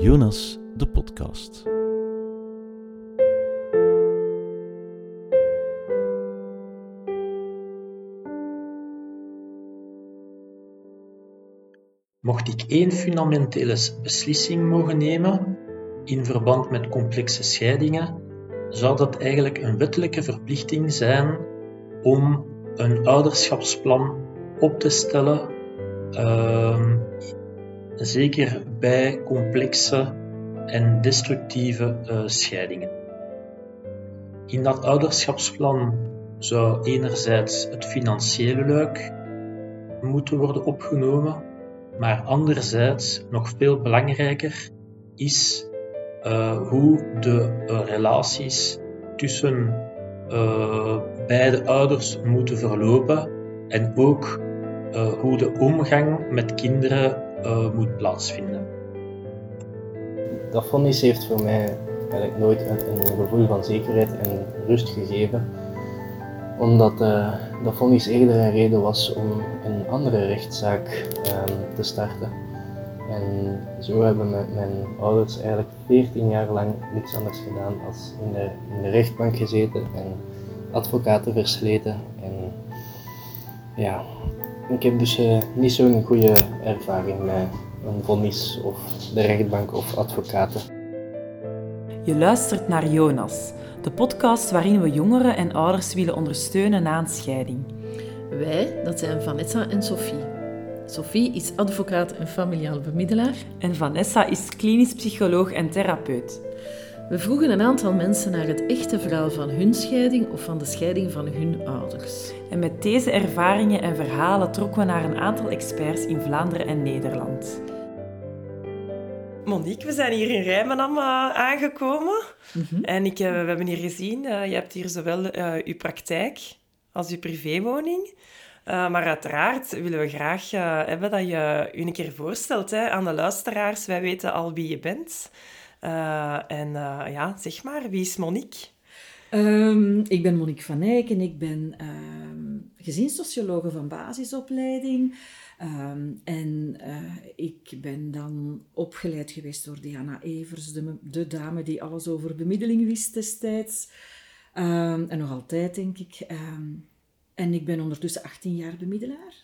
Jonas, de podcast. Mocht ik één fundamentele beslissing mogen nemen in verband met complexe scheidingen, zou dat eigenlijk een wettelijke verplichting zijn om een ouderschapsplan op te stellen, ehm, zeker bij complexe en destructieve uh, scheidingen. In dat ouderschapsplan zou enerzijds het financiële luik moeten worden opgenomen, maar anderzijds, nog veel belangrijker, is uh, hoe de uh, relaties tussen beide ouders moeten verlopen en ook hoe de omgang met kinderen moet plaatsvinden. Dat vonnis heeft voor mij eigenlijk nooit een, gevoel van zekerheid en rust gegeven, omdat dat vonnis eerder een reden was om een andere rechtszaak um, te starten. En zo hebben mijn ouders eigenlijk 14 jaar lang niks anders gedaan dan in de, in de rechtbank gezeten en advocaten versleten. En ja, ik heb dus uh, niet zo'n goede ervaring met een vonnis of de rechtbank of advocaten. Je luistert naar Jonas, de podcast waarin we jongeren en ouders willen ondersteunen na een scheiding. Wij, dat zijn Vanessa en Sophie. Sophie is advocaat en familiaal bemiddelaar. En Vanessa is klinisch psycholoog en therapeut. We vroegen een aantal mensen naar het echte verhaal van hun scheiding of van de scheiding van hun ouders. En met deze ervaringen en verhalen trokken we naar een aantal experts in Vlaanderen en Nederland. Monique, we zijn hier in Rijmenam uh, aangekomen. Mhm. En ik, uh, we hebben hier gezien, uh, je hebt hier zowel uw praktijk als uw privéwoning. Uh, maar uiteraard willen we graag uh, hebben dat je je een keer voorstelt hè, aan de luisteraars. Wij weten al wie je bent. Uh, en ja, zeg maar, wie is Monique? Um, ik ben Monique van Eyck en ik ben um, gezinssociologe van basisopleiding. Um, en ik ben dan opgeleid geweest door Diana Evers, de, de dame die alles over bemiddeling wist destijds. en nog altijd, denk ik. En ik ben ondertussen 18 jaar bemiddelaar.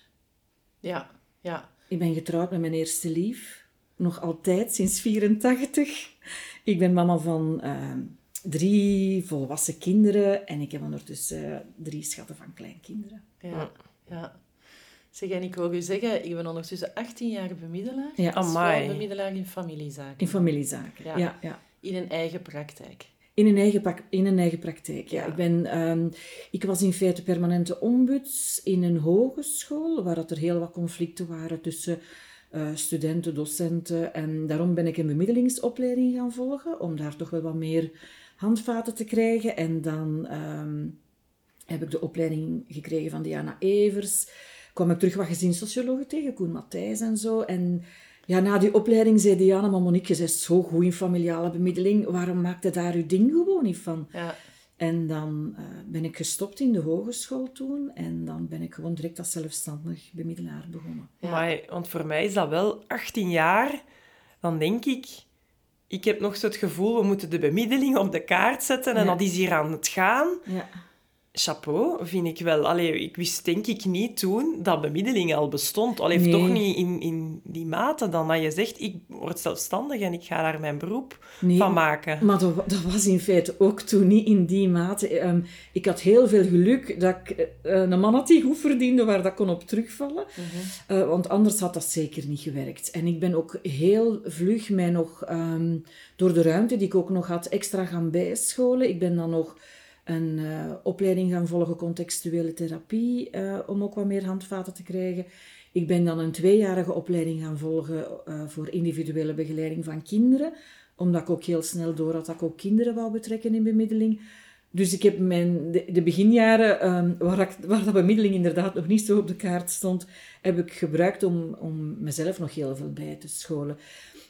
Ja, ja. Ik ben getrouwd met mijn eerste lief. Nog altijd, sinds 84. Ik ben mama van uh, drie volwassen kinderen. En ik heb ondertussen uh, drie schatten van kleinkinderen. Ja, ja. Zeg, en ik wil u zeggen, ik ben ondertussen 18 jaar bemiddelaar. Ja. Amai. bemiddelaar in familiezaken. In familiezaken, ja. ja, ja. In een eigen praktijk. In een eigen, in een eigen praktijk, ja. Ik, ben, um, ik was in feite permanente ombuds in een hogeschool, waar dat er heel wat conflicten waren tussen uh, studenten, docenten. En daarom ben ik een bemiddelingsopleiding gaan volgen, om daar toch wel wat meer handvaten te krijgen. En dan um, heb ik de opleiding gekregen van Diana Evers. Kwam ik terug wat gezinssociologen tegen, Koen Matthijs en zo. En ja, na die opleiding zei Diana, maar Monique, je bent zo goed in familiale bemiddeling. Waarom maakte daar je ding gewoon niet van? Ja. En dan uh, ben ik gestopt in de hogeschool toen. En dan ben ik gewoon direct als zelfstandig bemiddelaar begonnen. Ja. Maar, want voor mij is dat wel 18 jaar. Dan denk ik, ik heb nog zo het gevoel, we moeten de bemiddeling op de kaart zetten. En ja. dat is hier aan het gaan. Ja chapeau, vind ik wel. Allee, ik wist denk ik niet toen dat bemiddeling al bestond. Al heeft toch niet in, in die mate dan dat je zegt, ik word zelfstandig en ik ga daar mijn beroep van maken. Maar dat, dat, was in feite ook toen niet in die mate. Um, ik had heel veel geluk dat ik uh, een man had die goed verdiende, waar dat kon op terugvallen. Uh, uh, want anders had dat zeker niet gewerkt. En ik ben ook heel vlug mij nog, um, door de ruimte die ik ook nog had, extra gaan bijscholen. Ik ben dan nog een uh, opleiding gaan volgen contextuele therapie, uh, om ook wat meer handvaten te krijgen. Ik ben dan een tweejarige opleiding gaan volgen uh, voor individuele begeleiding van kinderen, omdat ik ook heel snel door had dat ik ook kinderen wou betrekken in bemiddeling. Dus ik heb mijn, de, beginjaren, um, waar, waar dat bemiddeling inderdaad nog niet zo op de kaart stond, heb ik gebruikt om, om mezelf nog heel veel bij te scholen.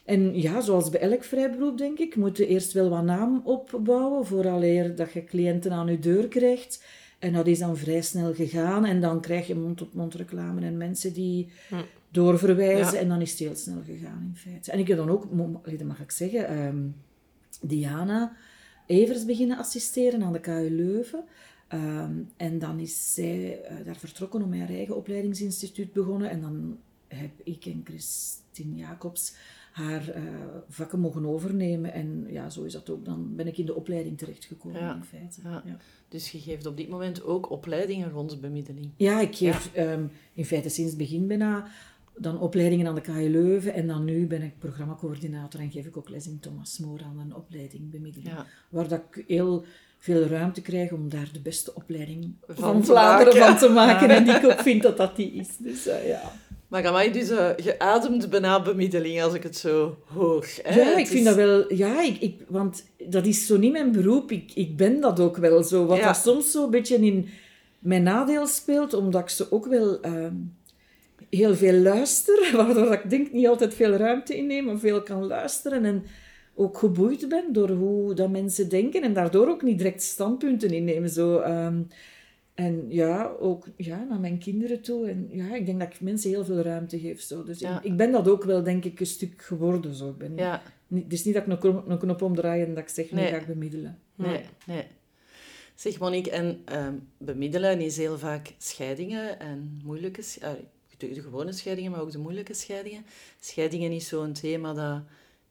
En ja, zoals bij elk vrij beroep, denk ik, moet je eerst wel wat naam opbouwen, vooraleer dat je cliënten aan je deur krijgt. En dat is dan vrij snel gegaan. En dan krijg je mond-op-mond reclame en mensen die doorverwijzen. Ja. En dan is het heel snel gegaan, in feite. En ik heb dan ook, dat mag ik zeggen, ehm, Diana Evers beginnen assisteren aan de KU Leuven. Ehm, en dan is zij eh, daar vertrokken om haar eigen opleidingsinstituut begonnen. En dan heb ik en Christine Jacobs haar eh, vakken mogen overnemen. En ja, zo is dat ook. Dan ben ik in de opleiding terechtgekomen, Ja, in feite. ja. Ja. Dus je geeft op dit moment ook opleidingen rond bemiddeling. Ja, ik geef ehm, in feite sinds het begin bijna dan opleidingen aan de KU Leuven. En dan nu ben ik programmacoördinator en geef ik ook les in Thomas More aan een opleiding bemiddeling. Waar dat ik heel veel ruimte krijg om daar de beste opleiding Van van, te Vlaanderen maken. van te maken. En ik ook vind dat dat die is. Dus eh, ja. Maar amai, dus je ademt bijna bemiddeling als ik het zo hoor. Hè? Ja, ik is- vind dat wel... Ja, ik, ik, want dat is zo niet mijn beroep. Ik, ik ben dat ook wel zo. Wat Ja. dat soms zo een beetje in mijn nadeel speelt, omdat ik ze ook wel ehm, heel veel luister, waardoor ik denk niet altijd veel ruimte inneem, maar veel kan luisteren en ook geboeid ben door hoe dat mensen denken en daardoor ook niet direct standpunten innemen. Zo, ehm, en ja, ook ja, naar mijn kinderen toe. En ja, ik denk dat ik mensen heel veel ruimte geef. Zo. Dus Ja. ik, ik ben dat ook wel, denk ik, een stuk geworden. Zo. Ik ben Ja, niet- Het is niet dat ik een knop, een knop omdraai en dat ik zeg, nu Nee. ga ik bemiddelen. nee, nee. Zeg Monique, en ehm, bemiddelen is heel vaak scheidingen en moeilijke... de gewone scheidingen, maar ook de moeilijke scheidingen. Scheidingen is zo'n thema dat,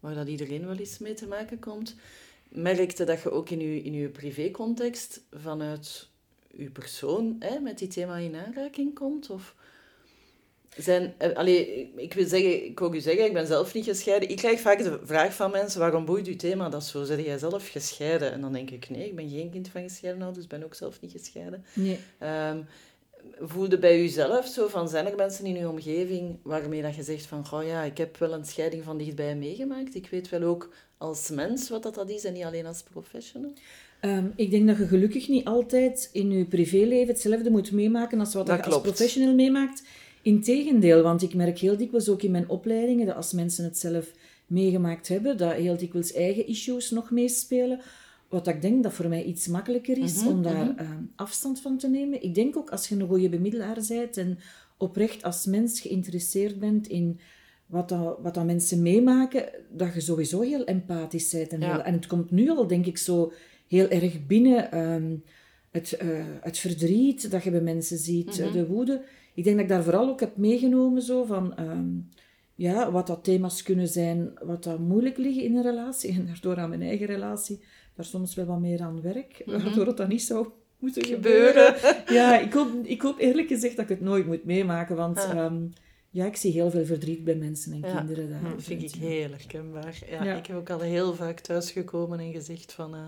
waar dat iedereen wel eens mee te maken komt. Merkte dat je ook in je, in je privécontext vanuit je persoon hè, met die thema in aanraking komt? Of zijn, eh, allee, ik wil zeggen, ik wil u zeggen, ik ben zelf niet gescheiden. Ik krijg vaak de vraag van mensen, waarom boeit uw thema dat zo? Zeg jij zelf gescheiden? En dan denk ik, nee, ik ben geen kind van gescheiden ouders, ben ook zelf niet gescheiden. Nee. Ehm, voelde bij uzelf zo van, zijn er mensen in uw omgeving waarmee dat je zegt van, goh ja, ik heb wel een scheiding van dichtbij meegemaakt. Ik weet wel ook als mens wat dat, dat is en niet alleen als professional. Ehm, ik denk dat je gelukkig niet altijd in je privéleven hetzelfde moet meemaken als wat Dat je als professional meemaakt. Integendeel, want ik merk heel dikwijls ook in mijn opleidingen dat als mensen het zelf meegemaakt hebben, dat heel dikwijls eigen issues nog meespelen. Wat ik denk dat voor mij iets makkelijker is Mhm, om daar ehm, afstand van te nemen. Ik denk ook als je een goede bemiddelaar bent en oprecht als mens geïnteresseerd bent in wat, dat, wat dat mensen meemaken, dat je sowieso heel empathisch bent. En, Ja. heel- en het komt nu al, denk ik, zo heel erg binnen. ehm, het, eh, het verdriet dat je bij mensen ziet, eh, de woede. Ik denk dat ik daar vooral ook heb meegenomen zo van... ehm, ja, wat dat thema's kunnen zijn, wat dat moeilijk liggen in een relatie. En daardoor aan mijn eigen relatie daar soms wel wat meer aan werk. Waardoor het dan niet zou moeten gebeuren. Ja, ik hoop, ik hoop eerlijk gezegd dat ik het nooit moet meemaken. Want Ja. ja, ja ik zie heel veel verdriet bij mensen en Ja, kinderen daar. Dat vind ik heel herkenbaar. Ja, Ja. Ik heb ook al heel vaak thuisgekomen en gezegd van... eh,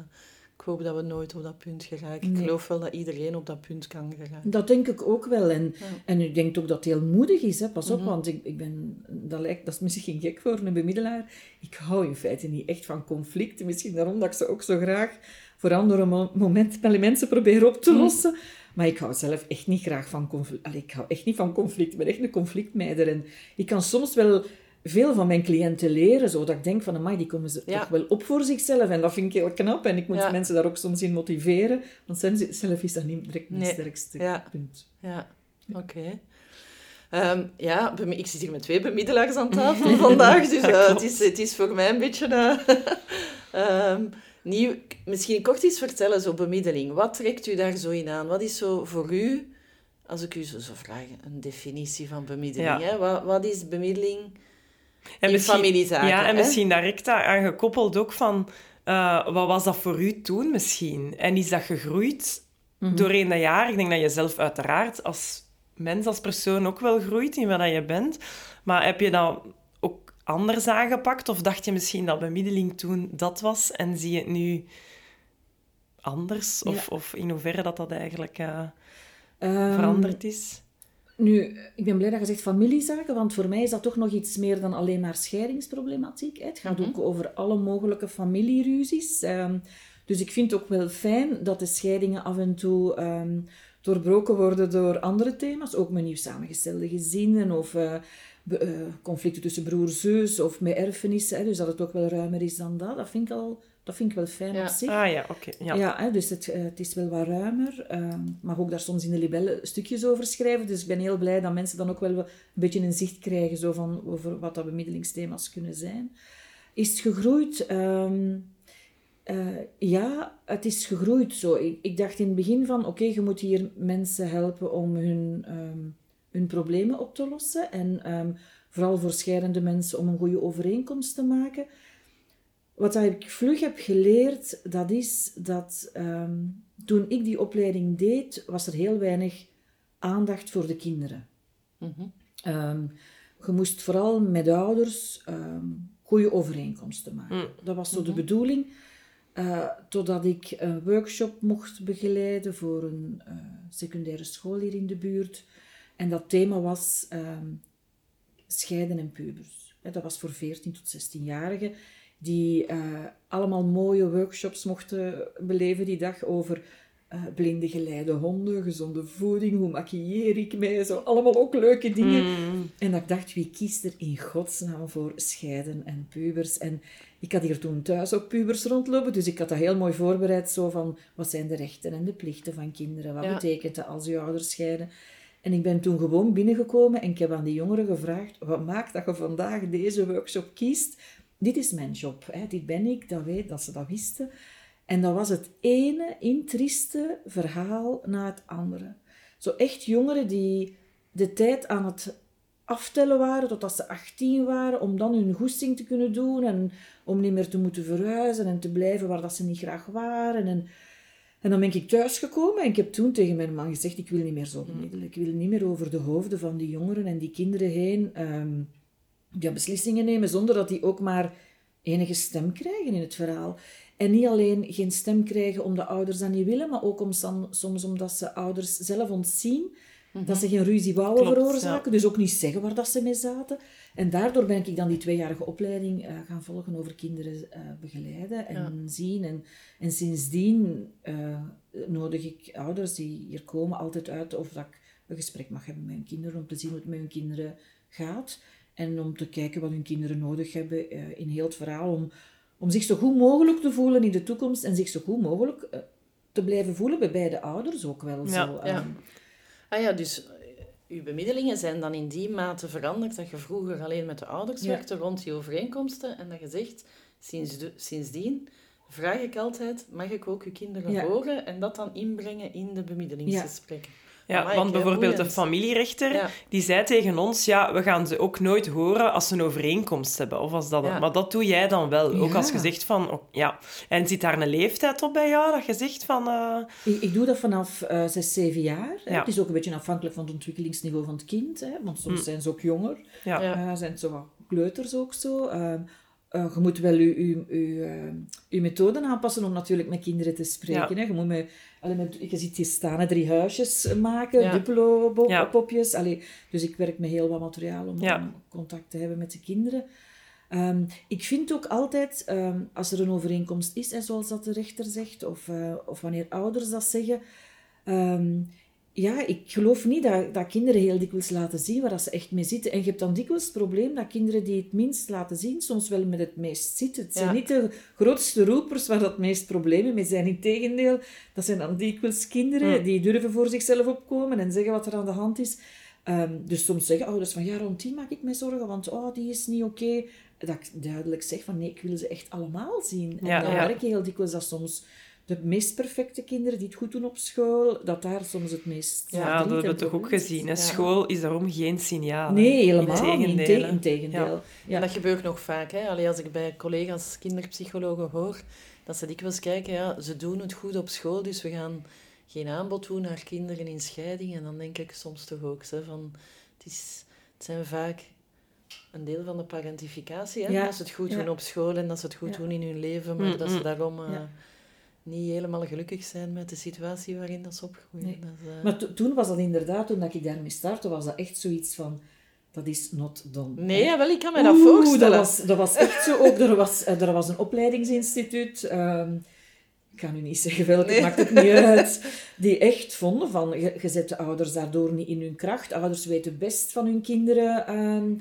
hoop dat we nooit op dat punt geraken. Ik geloof wel dat iedereen op dat punt kan geraken. Dat denk ik ook wel. En, Ja. en ik denk ook dat het heel moedig is. Hè. Pas Mhm. op, want ik, ik ben, dat, lijkt, dat is misschien gek voor een bemiddelaar. Ik hou in feite niet echt van conflicten. Misschien daarom dat ik ze ook zo graag voor andere mo- moment, elementen probeer op Mhm. te lossen. Maar ik hou zelf echt niet graag van conflict. Allee, ik hou echt niet van conflict. Ik ben echt een conflictmeider. En ik kan soms wel veel van mijn cliënten leren, zodat ik denk van, amai, die komen ze Ja. toch wel op voor zichzelf. En dat vind ik heel knap. En ik moet Ja. mensen daar ook soms in motiveren. Want zelf is dat niet direct mijn Nee. sterkste Ja. punt. Ja, oké. Ehm, ja, ik zit hier met twee bemiddelaars aan tafel vandaag, dus eh, het, is, het is voor mij een beetje ehm, nieuw. Misschien kort iets vertellen, zo bemiddeling. Wat trekt u daar zo in aan? Wat is zo voor u, als ik u zo zou vragen, een definitie van bemiddeling? Ja. Hè? Wat, wat is bemiddeling En in familiezaken? Ja, en hè? misschien direct daaraan gekoppeld ook van... eh, wat was dat voor u toen misschien? En is dat gegroeid doorheen dat jaar? Ik denk dat je zelf uiteraard als mens, als persoon ook wel groeit in wat dat je bent. Maar heb je dat ook anders aangepakt? Of dacht je misschien dat bemiddeling toen dat was en zie je het nu anders? Of, of in hoeverre dat dat eigenlijk eh, Ehm, veranderd is? Nu, ik ben blij dat je zegt familiezaken, want voor mij is dat toch nog iets meer dan alleen maar scheidingsproblematiek. hè. Het gaat ook over alle mogelijke familieruzies. Ehm, dus ik vind het ook wel fijn dat de scheidingen af en toe ehm, doorbroken worden door andere thema's. Ook met nieuw samengestelde gezinnen of eh, be- eh, conflicten tussen broer, zus of met erfenissen. Hè. Dus dat het ook wel ruimer is dan dat. Dat vind ik al Dat vind ik wel fijn Ja. op zich. Ah ja, oké. ja. Ja, hè, dus het, eh, het is wel wat ruimer. Ehm mag ook daar soms in de libellen stukjes over schrijven. Dus ik ben heel blij dat mensen dan ook wel een beetje een zicht krijgen zo van, over wat dat bemiddelingsthema's kunnen zijn. Is het gegroeid? Ehm, eh, ja, het is gegroeid zo. Ik, ik dacht in het begin van, oké, je moet hier mensen helpen om hun, ehm, hun problemen op te lossen. En ehm, vooral voor scheidende mensen om een goede overeenkomst te maken. Wat ik vlug heb geleerd, dat is dat ehm, toen ik die opleiding deed, was er heel weinig aandacht voor de kinderen. Mhm. Ehm, je moest vooral met ouders ehm goede overeenkomsten maken. Mm. Dat was zo de bedoeling. Eh, totdat ik een workshop mocht begeleiden voor een eh, secundaire school hier in de buurt. En dat thema was scheiden en pubers. Dat was voor 14 tot 16-jarigen die eh, allemaal mooie workshops mochten beleven die dag over eh, blinde geleide honden, gezonde voeding, hoe maquilleer ik mij, zo allemaal ook leuke dingen. Mm. En dat ik dacht, wie kiest er in godsnaam voor scheiden en pubers? En ik had hier toen thuis ook pubers rondlopen, dus ik had dat heel mooi voorbereid, zo van, wat zijn de rechten en de plichten van kinderen? Wat Ja. betekent dat als je ouders scheiden? En ik ben toen gewoon binnengekomen en ik heb aan die jongeren gevraagd, wat maakt dat je vandaag deze workshop kiest? Dit is mijn job, hè? dit ben ik, dat weet, dat ze dat wisten. En dat was het ene intrieste verhaal na het andere. Zo echt jongeren die de tijd aan het aftellen waren totdat ze 18 waren, om dan hun goesting te kunnen doen en om niet meer te moeten verhuizen en te blijven waar dat ze niet graag waren. En, en dan ben ik thuisgekomen en ik heb toen tegen mijn man gezegd, ik wil niet meer zo bemiddelen. Ik wil niet meer over de hoofden van die jongeren en die kinderen heen ehm, ja, beslissingen nemen, zonder dat die ook maar enige stem krijgen in het verhaal. En niet alleen geen stem krijgen omdat ouders dat niet willen, maar ook om, soms omdat ze ouders zelf ontzien. Dat ze geen ruzie wouden veroorzaken, dus ook niet zeggen waar dat ze mee zaten. En daardoor ben ik dan die tweejarige opleiding eh, gaan volgen over kinderen eh, begeleiden en zien. En, en sindsdien eh, nodig ik ouders die hier komen altijd uit of dat ik een gesprek mag hebben met hun kinderen, om te zien hoe het met hun kinderen gaat. En om te kijken wat hun kinderen nodig hebben eh, in heel het verhaal, om, om zich zo goed mogelijk te voelen in de toekomst en zich zo goed mogelijk eh, te blijven voelen bij beide ouders ook wel. Ja, zo, ja. ehm, Ah ja, dus eh, uw bemiddelingen zijn dan in die mate veranderd dat je vroeger alleen met de ouders Ja. werkte rond die overeenkomsten en dat je zegt, sinds de, sindsdien vraag ik altijd, mag ik ook uw kinderen Ja. horen en dat dan inbrengen in de bemiddelingsgesprekken? Ja, Amai, want bijvoorbeeld de boeiend. familierechter, Ja. die zei tegen ons, ja, we gaan ze ook nooit horen als ze een overeenkomst hebben. Of als dat, Ja. Maar dat doe jij dan wel. Ook Ja. als je zegt van, oh, ja. En zit daar een leeftijd op bij jou, dat je zegt van... eh, Ik, ik doe dat vanaf eh 6, 7 jaar. Ja. Het is ook een beetje afhankelijk van het ontwikkelingsniveau van het kind. Hè, want soms zijn ze ook jonger. ja. Ja. Eh, zijn het zo wat kleuters ook zo. Eh, je moet wel je, je, je, eh, je methoden aanpassen om natuurlijk met kinderen te spreken. Hè. Je, moet met, allee, met, je ziet hier staan, hè, drie huisjes maken, Ja. Duplo-popjes. Ja. dus ik werk met heel wat materiaal om contact te hebben met de kinderen. Ehm, ik vind ook altijd, ehm, als er een overeenkomst is, en zoals dat de rechter zegt, of, eh, of wanneer ouders dat zeggen, ehm, ja, ik geloof niet dat, dat kinderen heel dikwijls laten zien waar dat ze echt mee zitten. En je hebt dan dikwijls het probleem dat kinderen die het minst laten zien, soms wel met het meest zitten. Het zijn Ja. niet de grootste roepers waar dat meest problemen mee zijn. Integendeel, dat zijn dan dikwijls kinderen Mm. die durven voor zichzelf opkomen en zeggen wat er aan de hand is. Ehm, dus soms zeggen ouders van, ja, rond die maak ik me zorgen, want oh, die is niet oké. Dat ik duidelijk zeg van, nee, ik wil ze echt allemaal zien. En Ja, dan merk je heel dikwijls dat soms de meest perfecte kinderen die het goed doen op school, dat daar soms het meest Ja, dat hebben we toch ook gezien. Hè? Ja. School is daarom geen signaal. Nee, helemaal niet. Integendeel. Ja. Ja. En dat gebeurt nog vaak. Hè? Allee, als ik bij collega's kinderpsychologen hoor, dat ze dikwijls kijken, ja, ze doen het goed op school, dus we gaan geen aanbod doen naar kinderen in scheiding. En dan denk ik soms toch ook, hè, van, het, is, het zijn vaak een deel van de parentificatie, hè? Ja, dat ze het goed ja. doen op school en dat ze het goed Ja. doen in hun leven, maar Mm, dat ze mm. daarom eh, Ja. Niet helemaal gelukkig zijn met de situatie waarin dat ze opgroeien. Nee. Dat is, eh, Maar to- toen was dat inderdaad, toen dat ik daarmee startte, was dat echt zoiets van, dat is not done. Nee, jawel, ik kan me dat Oeh, voorstellen. Dat was, dat was echt zo ook. Er was, eh, er was een opleidingsinstituut, ehm, ik ga nu niet zeggen welke, Nee. maakt het niet uit, die echt vonden van, je, je zet de ouders daardoor niet in hun kracht. Ouders weten best van hun kinderen. ehm,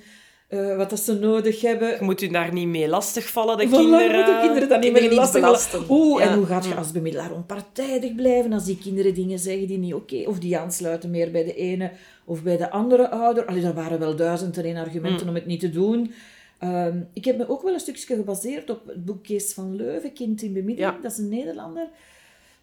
eh, wat dat ze nodig hebben. Je moet je daar niet mee lastigvallen, de Voilà, kinderen. de kinderen dan niet meer Kinderen niet lastig belasten. Oeh, en hoe gaat je als bemiddelaar onpartijdig blijven als die kinderen dingen zeggen die niet oké, of die aansluiten meer bij de ene of bij de andere ouder. Allee, er waren wel duizend en één argumenten Mm. om het niet te doen. Ehm, ik heb me ook wel een stukje gebaseerd op het boek Kees van Leuven, Kind in bemiddeling. Ja. Dat is een Nederlander.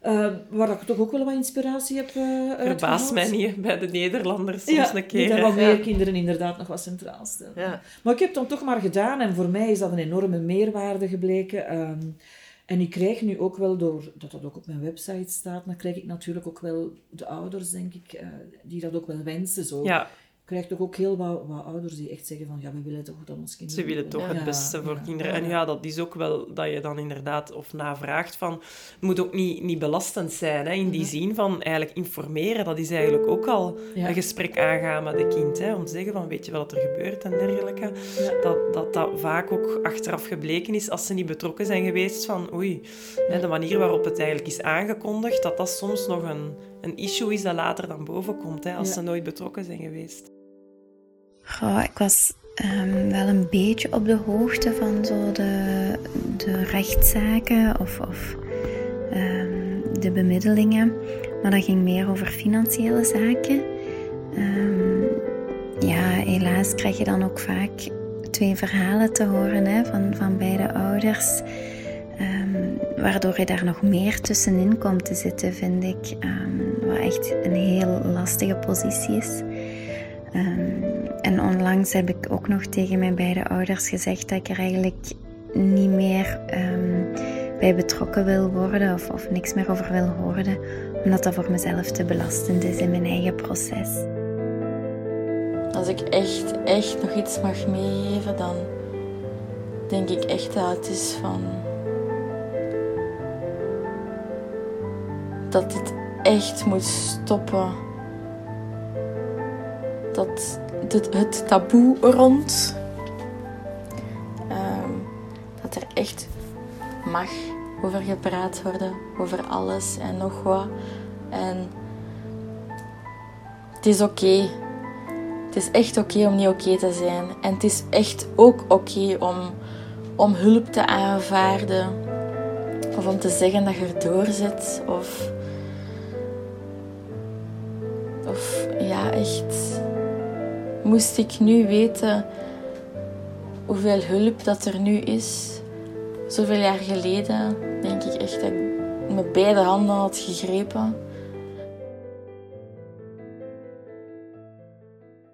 Ehm, waar ik toch ook wel wat inspiratie heb uh, Verbaast mij niet bij de Nederlanders soms ja, een keer. hè. wat Ja. meer kinderen inderdaad nog wat centraal stellen. Ja. Maar ik heb het dan toch maar gedaan en voor mij is dat een enorme meerwaarde gebleken. Ehm, en ik krijg nu ook wel, door dat dat ook op mijn website staat, dan krijg ik natuurlijk ook wel de ouders, denk ik, eh, die dat ook wel wensen. Zo. Ja, krijg toch ook heel wat, wat ouders die echt zeggen van, ja, we willen toch dat ons kinderen... ze willen toch Ja, het beste voor ja, kinderen. ja. En ja, dat is ook wel dat je dan inderdaad of navraagt van... Het moet ook niet, niet belastend zijn, hè, in die zin van eigenlijk informeren. Dat is eigenlijk ook al Mhm. Een gesprek aangaan met de kind. Hè, om te zeggen van, weet je wat er gebeurt en dergelijke. Dat, dat dat vaak ook achteraf gebleken is, als ze niet betrokken zijn geweest, van oei, hè, de manier waarop het eigenlijk is aangekondigd, dat dat soms nog een, een issue is dat later dan boven komt, hè, als ze nooit betrokken zijn geweest. Ik was ehm, wel een beetje op de hoogte van zo de, de rechtszaken of, of ehm, de bemiddelingen. Maar dat ging meer over financiële zaken. Ehm, ja, helaas krijg je dan ook vaak twee verhalen te horen hè, van, van beide ouders. Waardoor je daar nog meer tussenin komt te zitten, vind ik. Wat echt een heel lastige positie is. En onlangs heb ik ook nog tegen mijn beide ouders gezegd dat ik er eigenlijk niet meer ehm, bij betrokken wil worden of, of niks meer over wil horen, omdat dat voor mezelf te belastend is in mijn eigen proces. Als ik echt, echt nog iets mag meegeven, dan denk ik echt dat het is van. Dat dit echt moet stoppen. Dat het, het taboe rond. ehm, dat er echt mag over gepraat worden, over alles en nog wat. En het is oké. Het is echt oké om niet oké te zijn. En het is echt ook oké om, om hulp te aanvaarden. Of om te zeggen dat je erdoor zit. Of, of ja, echt. Moest ik nu weten hoeveel hulp dat er nu is, zoveel jaar geleden, denk ik echt dat ik met beide handen had gegrepen.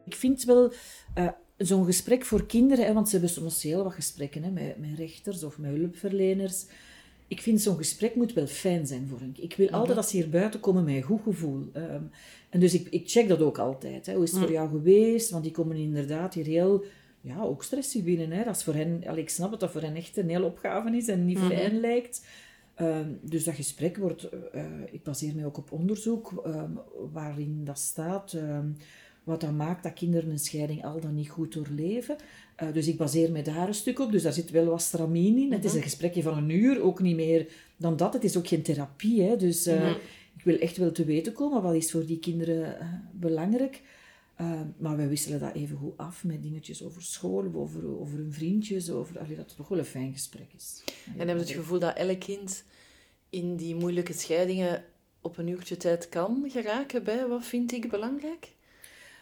Ik vind wel eh, zo'n gesprek voor kinderen, hè, want ze hebben soms heel wat gesprekken hè, met, met rechters of met hulpverleners. Ik vind zo'n gesprek moet wel fijn zijn voor een Ik wil altijd dat ze hier buiten komen met een goed gevoel. Ehm, en dus ik, ik check dat ook altijd. Hè. Hoe is het voor jou geweest? Want die komen inderdaad hier heel, ja, ook stressig binnen. Hè. Dat is voor hen, ik snap het dat voor hen echt een hele opgave is en niet fijn lijkt. Ehm, dus dat gesprek wordt, eh, ik baseer me ook op onderzoek ehm, waarin dat staat, ehm, wat dat maakt dat kinderen een scheiding al dan niet goed doorleven. Eh, dus ik baseer me daar een stuk op, dus daar zit wel wat stramien in. Het is een gesprekje van een uur, ook niet meer dan dat. Het is ook geen therapie, hè. dus eh, ik wil echt wel te weten komen wat is voor die kinderen eh, belangrijk. Uh, maar we wisselen dat even goed af met dingetjes over school, over, over hun vriendjes, over, allee, dat het toch wel een fijn gesprek is. En heb je het gevoel dat elk kind in die moeilijke scheidingen op een uurtje tijd kan geraken bij wat vind ik belangrijk?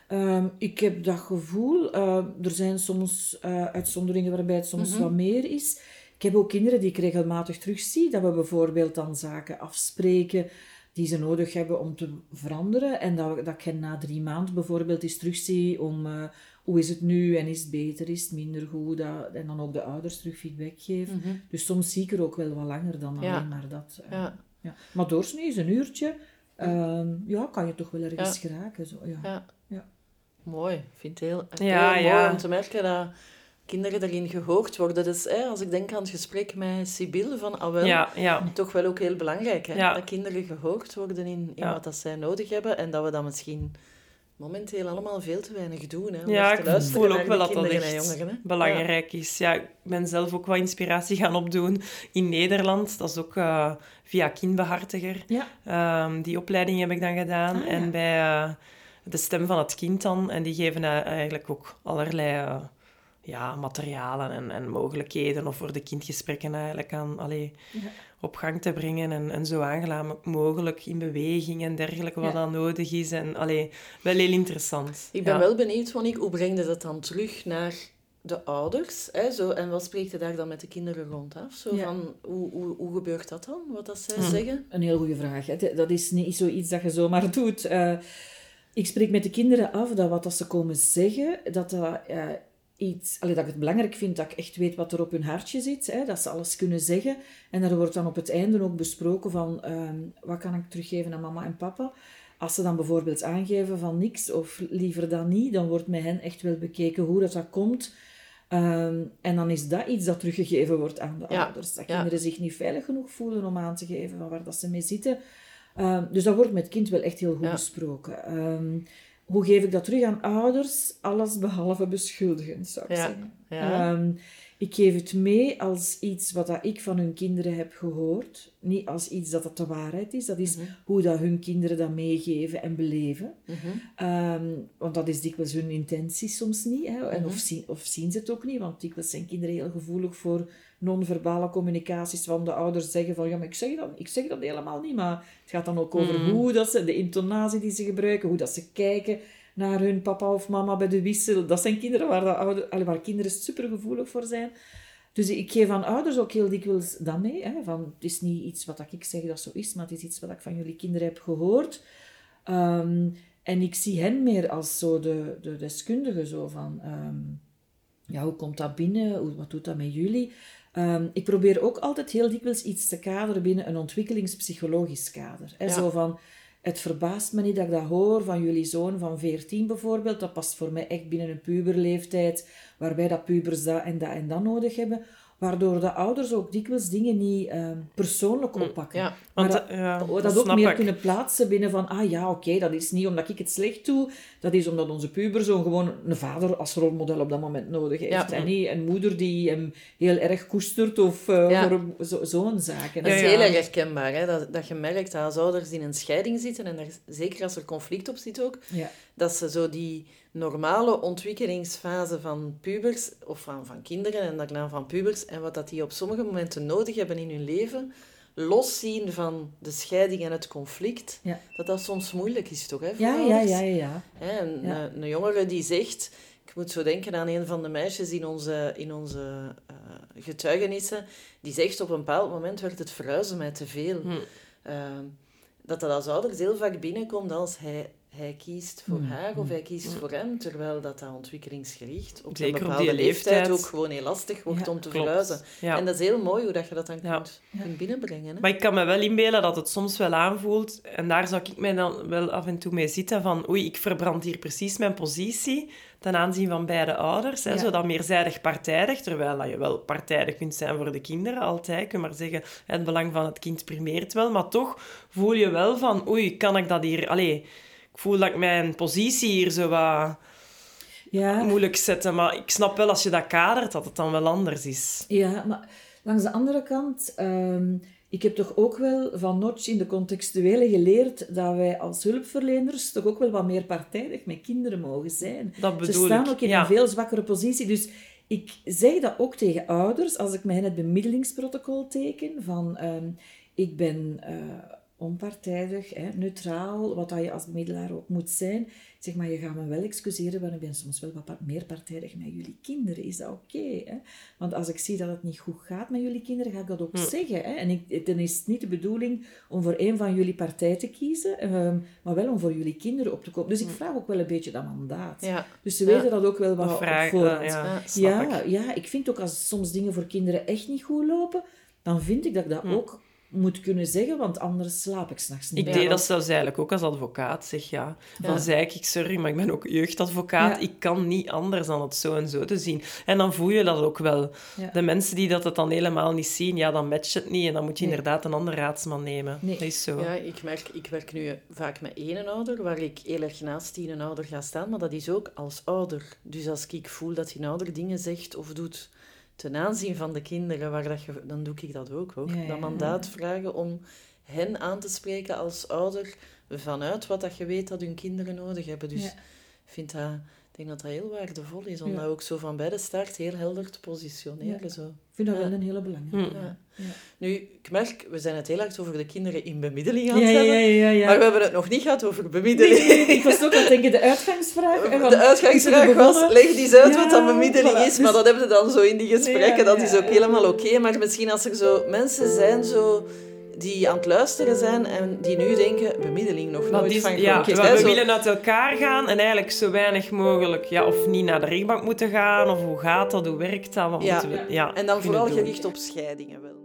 Uh, ik heb dat gevoel. Uh, er zijn soms uh, uitzonderingen waarbij het soms Mhm. wat meer is. Ik heb ook kinderen die ik regelmatig terugzie. Dat we bijvoorbeeld dan zaken afspreken die ze nodig hebben om te veranderen. En dat, dat ik hen na drie maanden bijvoorbeeld eens terugzie om uh, hoe is het nu en is het beter, is het minder goed. Dat, en dan ook de ouders terug feedback geven. Dus soms zie ik er ook wel wat langer dan Mhm. Ja. alleen maar dat. uh, Ja. ja. Maar doorsnee is een uurtje. Uh, ja, kan je toch wel ergens Ja. geraken. Zo, ja. Ja. Ja. Mooi. Ik vind het heel, heel Ja, mooi ja. om te merken dat kinderen daarin gehoord worden. Dus hè, als ik denk aan het gesprek met Sibylle van Awel, Ja, ja. toch wel ook heel belangrijk. Hè? Ja. Dat kinderen gehoord worden in, in wat dat zij nodig hebben. En dat we dat misschien momenteel allemaal veel te weinig doen. Hè, om Ja, te ik voel ook wel dat dat echt jongeren. Belangrijk is. Ja, ik ben zelf ook wat inspiratie gaan opdoen in Nederland. Dat is ook eh, via kindbehartiger. Ja. Ehm, die opleiding heb ik dan gedaan. Ah. En bij eh, de stem van het kind dan. En die geven eh, eigenlijk ook allerlei... ja, materialen en, en mogelijkheden of voor de kindgesprekken eigenlijk aan, allee, op gang te brengen en, en zo aangenaam mogelijk in beweging en dergelijke wat dan nodig is. En allee, wel heel interessant. Ik ben wel benieuwd, Monique, hoe breng je dat dan terug naar de ouders? Hè, zo, en wat spreekt je daar dan met de kinderen rond af? Zo van, hoe, hoe, hoe gebeurt dat dan, wat dat zij Hmm. zeggen? Een heel goede vraag. Hè. Dat is niet zoiets dat je zomaar doet. Eh, ik spreek met de kinderen af dat wat dat ze komen zeggen, dat dat eh, iets... Allee, dat ik het belangrijk vind dat ik echt weet wat er op hun hartje zit. Hè, dat ze alles kunnen zeggen. En daar wordt dan op het einde ook besproken van... ehm, wat kan ik teruggeven aan mama en papa? Als ze dan bijvoorbeeld aangeven van niks of liever dan niet, dan wordt met hen echt wel bekeken hoe dat, dat komt. Ehm, en dan is dat iets dat teruggegeven wordt aan de Ja, ouders. Dat ja. kinderen zich niet veilig genoeg voelen om aan te geven van waar dat ze mee zitten. Ehm, dus dat wordt met het kind wel echt heel goed Ja. besproken. Hoe geef ik dat terug aan ouders? Alles behalve beschuldigend, zou ik Ja, zeggen. ja. Ehm, ik geef het mee als iets wat dat ik van hun kinderen heb gehoord. Niet als iets dat het de waarheid is. Dat is Mhm. hoe dat hun kinderen dat meegeven en beleven. Mhm. Ehm, want dat is dikwijls hun intentie soms niet. Hè? En Mhm. of, zien, of zien ze het ook niet. Want dikwijls zijn kinderen heel gevoelig voor non-verbale communicaties. Van de ouders zeggen van, ja, maar ik zeg dat, ik zeg dat helemaal niet. Maar het gaat dan ook over hoe dat ze, de intonatie die ze gebruiken, hoe dat ze kijken naar hun papa of mama bij de wissel. Dat zijn kinderen waar, de ouder, waar kinderen supergevoelig voor zijn. Dus ik geef aan ouders ook heel dikwijls dat mee. Hè, van, het is niet iets wat ik zeg dat zo is, maar het is iets wat ik van jullie kinderen heb gehoord. Ehm, en ik zie hen meer als zo de, de deskundige, zo van... ehm, ja, hoe komt dat binnen? Wat doet dat met jullie? Ehm, ik probeer ook altijd heel dikwijls iets te kaderen binnen een ontwikkelingspsychologisch kader. Hè? Ja. Zo van, het verbaast me niet dat ik dat hoor van jullie zoon van 14 bijvoorbeeld. Dat past voor mij echt binnen een puberleeftijd, waarbij dat pubers dat en dat en dat nodig hebben. Waardoor de ouders ook dikwijls dingen niet ehm, persoonlijk oppakken. Ja, Want, maar dat, eh, ja, dat, dat ook meer ik. kunnen plaatsen binnen van, ah ja, oké, dat is niet omdat ik het slecht doe, dat is omdat onze puber zo gewoon een vader als rolmodel op dat moment nodig heeft. Ja. En niet een moeder die hem heel erg koestert of eh, voor zo- zo'n zaken. Dat is heel erg herkenbaar, hè? Dat, dat je merkt dat als ouders in een scheiding zitten, en daar, zeker als er conflict op zit ook, Ja. dat ze zo die normale ontwikkelingsfase van pubers, of van, van kinderen en daarna van pubers, en wat dat die op sommige momenten nodig hebben in hun leven, loszien van de scheiding en het conflict, Ja. dat dat soms moeilijk is toch, hè, voor Ja, ja, ja, ja, ja. Hè, een, Ja. een, een jongere die zegt... Ik moet zo denken aan een van de meisjes in onze, in onze eh, getuigenissen. Die zegt op een bepaald moment werd het verhuizen mij te veel. Hm. Ehm, dat dat als ouders heel vaak binnenkomt als hij, hij kiest voor Mm, haar of hij kiest voor hem. Terwijl dat, dat ontwikkelingsgericht op Zeker een op bepaalde die leeftijd, leeftijd. ook gewoon heel lastig wordt Ja, om te klopt. verhuizen. Ja. En dat is heel mooi hoe dat je dat dan Ja. kunt, kunt binnenbrengen. Hè? Maar ik kan me wel inbeelden dat het soms wel aanvoelt, en daar zou ik mij dan wel af en toe mee zitten, van oei, ik verbrand hier precies mijn positie ten aanzien van beide ouders. Hè, Ja. Zo dat meerzijdig partijdig, terwijl dat je wel partijdig kunt zijn voor de kinderen, altijd. Je kunt maar zeggen, het belang van het kind primeert wel, maar toch voel je wel van oei, kan ik dat hier... Allee, ik voel dat ik mijn positie hier zo wat Ja, moeilijk zet. Maar ik snap wel, als je dat kadert, dat het dan wel anders is. Ja, maar langs de andere kant, ehm, ik heb toch ook wel van Notch in de contextuele geleerd dat wij als hulpverleners toch ook wel wat meer partijdig met kinderen mogen zijn. Dat Ze bedoel staan ik. ook in ja. een veel zwakkere positie. Dus ik zeg dat ook tegen ouders als ik met hen het bemiddelingsprotocol teken van ehm, ik ben eh, onpartijdig, hè, neutraal, wat dat je als bemiddelaar ook moet zijn. Zeg maar, je gaat me wel excuseren, want ik ben soms wel wat meer partijdig met jullie kinderen. Is dat oké? want als ik zie dat het niet goed gaat met jullie kinderen, ga ik dat ook Hm. zeggen. Hè? En ik, dan is het niet de bedoeling om voor een van jullie partij te kiezen, ehm, maar wel om voor jullie kinderen op te komen. Dus ik vraag ook wel een beetje dat mandaat. Ja. Dus ze Hm. Ja. weten dat ook wel wat Of op voorhand. ja, Ja, ik. ja, ik vind ook als soms dingen voor kinderen echt niet goed lopen, dan vind ik dat ik dat Hm. ook moet kunnen zeggen, want anders slaap ik s'nachts niet Ik deed dat zelfs eigenlijk ook als advocaat. Zeg ja. Dan Ja. zei ik, ik, sorry, maar ik ben ook jeugdadvocaat. Ja. Ik kan niet anders dan het zo en zo te zien. En dan voel je dat ook wel. Ja. De mensen die dat het dan helemaal niet zien, ja, dan matcht het niet. En dan moet je Nee. inderdaad een andere raadsman nemen. Nee. Dat is zo. Ja, ik merk, ik werk nu vaak met één ouder, waar ik heel erg naast die een ouder ga staan, maar dat is ook als ouder. Dus als ik voel dat die ouder dingen zegt of doet ten aanzien van de kinderen, waar dat je, dan doe ik dat ook hoor. Ja, Dat mandaat vragen om hen aan te spreken als ouder vanuit wat dat je weet dat hun kinderen nodig hebben. Dus. Ik vind dat, ik denk dat dat heel waardevol is, om dat ook zo van bij de start heel helder te positioneren. Zo. Ik vind dat wel een hele belangrijke. Ja. Nu, ik merk, we zijn het heel hard over de kinderen in bemiddeling aan het ja, hebben, ja, ja, ja. maar we hebben het nog niet gehad over bemiddeling. Nee, ik was ook aan het denken, de uitgangsvraag. De uitgangsvraag was, leg die eens uit Ja, wat dan bemiddeling voilà. is, maar dat hebben we dan zo in die gesprekken, Ja, dat is ook ja. helemaal oké. Maar misschien als er zo mensen zijn zo, die aan het luisteren zijn en die nu denken, bemiddeling nog nooit is, van ja, we, hè, we zo. willen uit elkaar gaan en eigenlijk zo weinig mogelijk, ja, of niet naar de rechtbank moeten gaan, of hoe gaat dat, hoe werkt dat, wat Ja. moeten we ja, En dan vooral doen. gericht op scheidingen wel.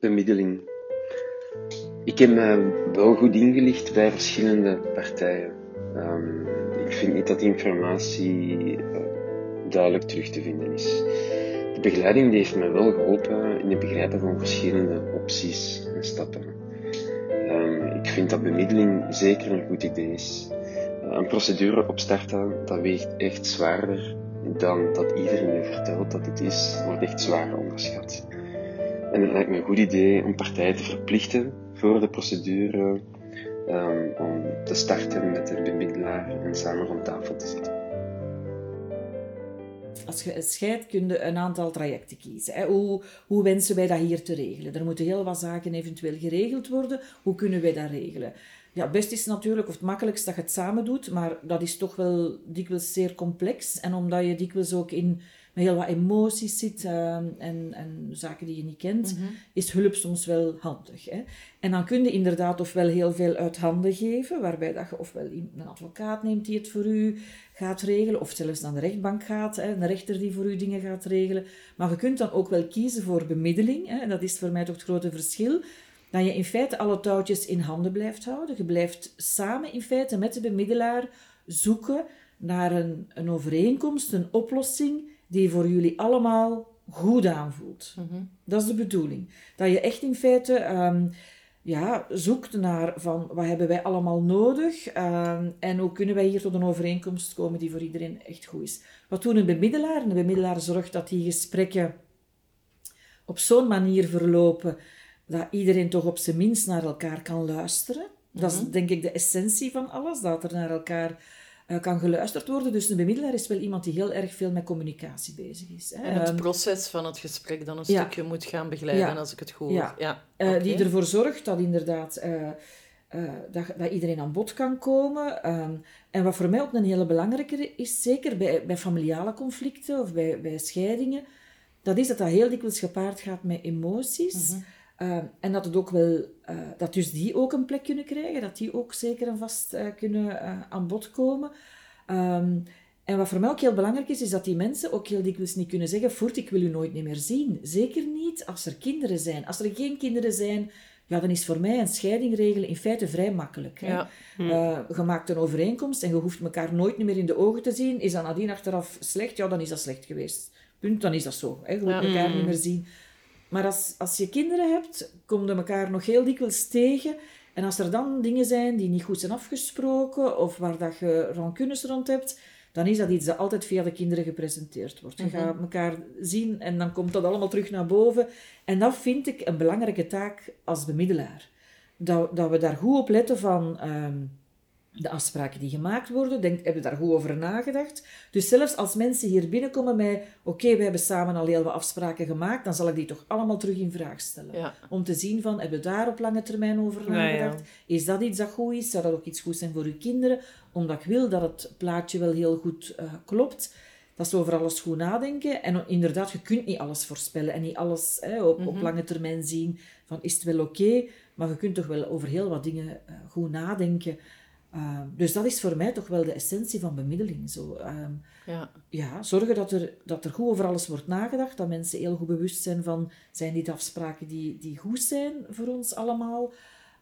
bemiddeling. Ik heb me wel goed ingelicht bij verschillende partijen. Ehm, ik vind niet dat die informatie eh, duidelijk terug te vinden is. De begeleiding die heeft me wel geholpen in het begrijpen van verschillende opties en stappen. Ehm, ik vind dat bemiddeling zeker een goed idee is. Eh, een procedure opstarten, dat weegt echt zwaarder dan dat iedereen je vertelt dat het is, wordt echt zwaar onderschat. En het lijkt me een goed idee om partijen te verplichten voor de procedure ehm, om te starten met een bemiddelaar en samen rond tafel te zitten. Als je scheidt, kun je een aantal trajecten kiezen. Hoe, hoe wensen wij dat hier te regelen? Er moeten heel wat zaken eventueel geregeld worden. Hoe kunnen wij dat regelen? Ja, het beste is natuurlijk, of het makkelijkst, dat je het samen doet, maar dat is toch wel dikwijls zeer complex. En omdat je dikwijls ook in, met heel wat emoties zit eh, en, en zaken die je niet kent, is hulp soms wel handig. Hè. En dan kun je inderdaad ofwel heel veel uit handen geven, waarbij dat je ofwel een advocaat neemt die het voor u gaat regelen, of zelfs naar de rechtbank gaat, hè, een rechter die voor u dingen gaat regelen. Maar je kunt dan ook wel kiezen voor bemiddeling, hè, en dat is voor mij toch het grote verschil, dat je in feite alle touwtjes in handen blijft houden. Je blijft samen in feite met de bemiddelaar zoeken naar een, een overeenkomst, een oplossing die voor jullie allemaal goed aanvoelt. Dat is de bedoeling. Dat je echt in feite ehm, ja, zoekt naar van wat hebben wij allemaal nodig ehm, en hoe kunnen wij hier tot een overeenkomst komen die voor iedereen echt goed is. Wat doet een bemiddelaar? Een bemiddelaar zorgt dat die gesprekken op zo'n manier verlopen dat iedereen toch op zijn minst naar elkaar kan luisteren. Dat is denk ik de essentie van alles, dat er naar elkaar eh, kan geluisterd worden. Dus een bemiddelaar is wel iemand die heel erg veel met communicatie bezig is. Hè. En het Ehm, proces van het gesprek dan een ja. stukje moet gaan begeleiden, Ja. als ik het goed Ja. hoor. Ja. Eh. Die ervoor zorgt dat inderdaad eh, dat, dat iedereen aan bod kan komen. Ehm, en wat voor mij ook een hele belangrijke is, zeker bij, bij familiale conflicten of bij, bij scheidingen, dat is dat dat heel dikwijls gepaard gaat met emoties. Ehm, en dat, het ook wel, eh, dat dus die ook een plek kunnen krijgen, dat die ook zeker en vast eh, kunnen eh, aan bod komen. Ehm, en wat voor mij ook heel belangrijk is, is dat die mensen ook heel dikwijls niet kunnen zeggen, voort, ik wil u nooit meer zien. Zeker niet als er kinderen zijn. Als er geen kinderen zijn, ja, dan is voor mij een scheiding regelen in feite vrij makkelijk. Hè? Ja. Eh, je maakt een overeenkomst en je hoeft elkaar nooit meer in de ogen te zien. Is dat nadien achteraf slecht? Ja, dan is dat slecht geweest. Punt, dan is dat zo. Hè? Je moet Ja. elkaar niet meer zien. Maar als, als je kinderen hebt, kom je elkaar nog heel dikwijls tegen. En als er dan dingen zijn die niet goed zijn afgesproken, of waar dat je rancunes rond hebt, dan is dat iets dat altijd via de kinderen gepresenteerd wordt. Je gaat elkaar zien en dan komt dat allemaal terug naar boven. En dat vind ik een belangrijke taak als bemiddelaar. Dat, dat we daar goed op letten van... ehm, de afspraken die gemaakt worden, denk, hebben daar goed over nagedacht. Dus zelfs als mensen hier binnenkomen met, oké, we hebben samen al heel wat afspraken gemaakt, dan zal ik die toch allemaal terug in vraag stellen. Ja. Om te zien van, hebben we daar op lange termijn over Ja, ja. nagedacht? Is dat iets dat goed is? Zou dat ook iets goed zijn voor uw kinderen? Omdat ik wil dat het plaatje wel heel goed eh, klopt. Dat is over alles goed nadenken. En inderdaad, je kunt niet alles voorspellen en niet alles hè, op, op lange termijn zien van, is het wel oké? Maar je kunt toch wel over heel wat dingen eh, goed nadenken. Uh, dus dat is voor mij toch wel de essentie van bemiddeling. Zo, ehm, Ja. ja, zorgen dat er, dat er goed over alles wordt nagedacht, dat mensen heel goed bewust zijn van, zijn dit afspraken die, die goed zijn voor ons allemaal?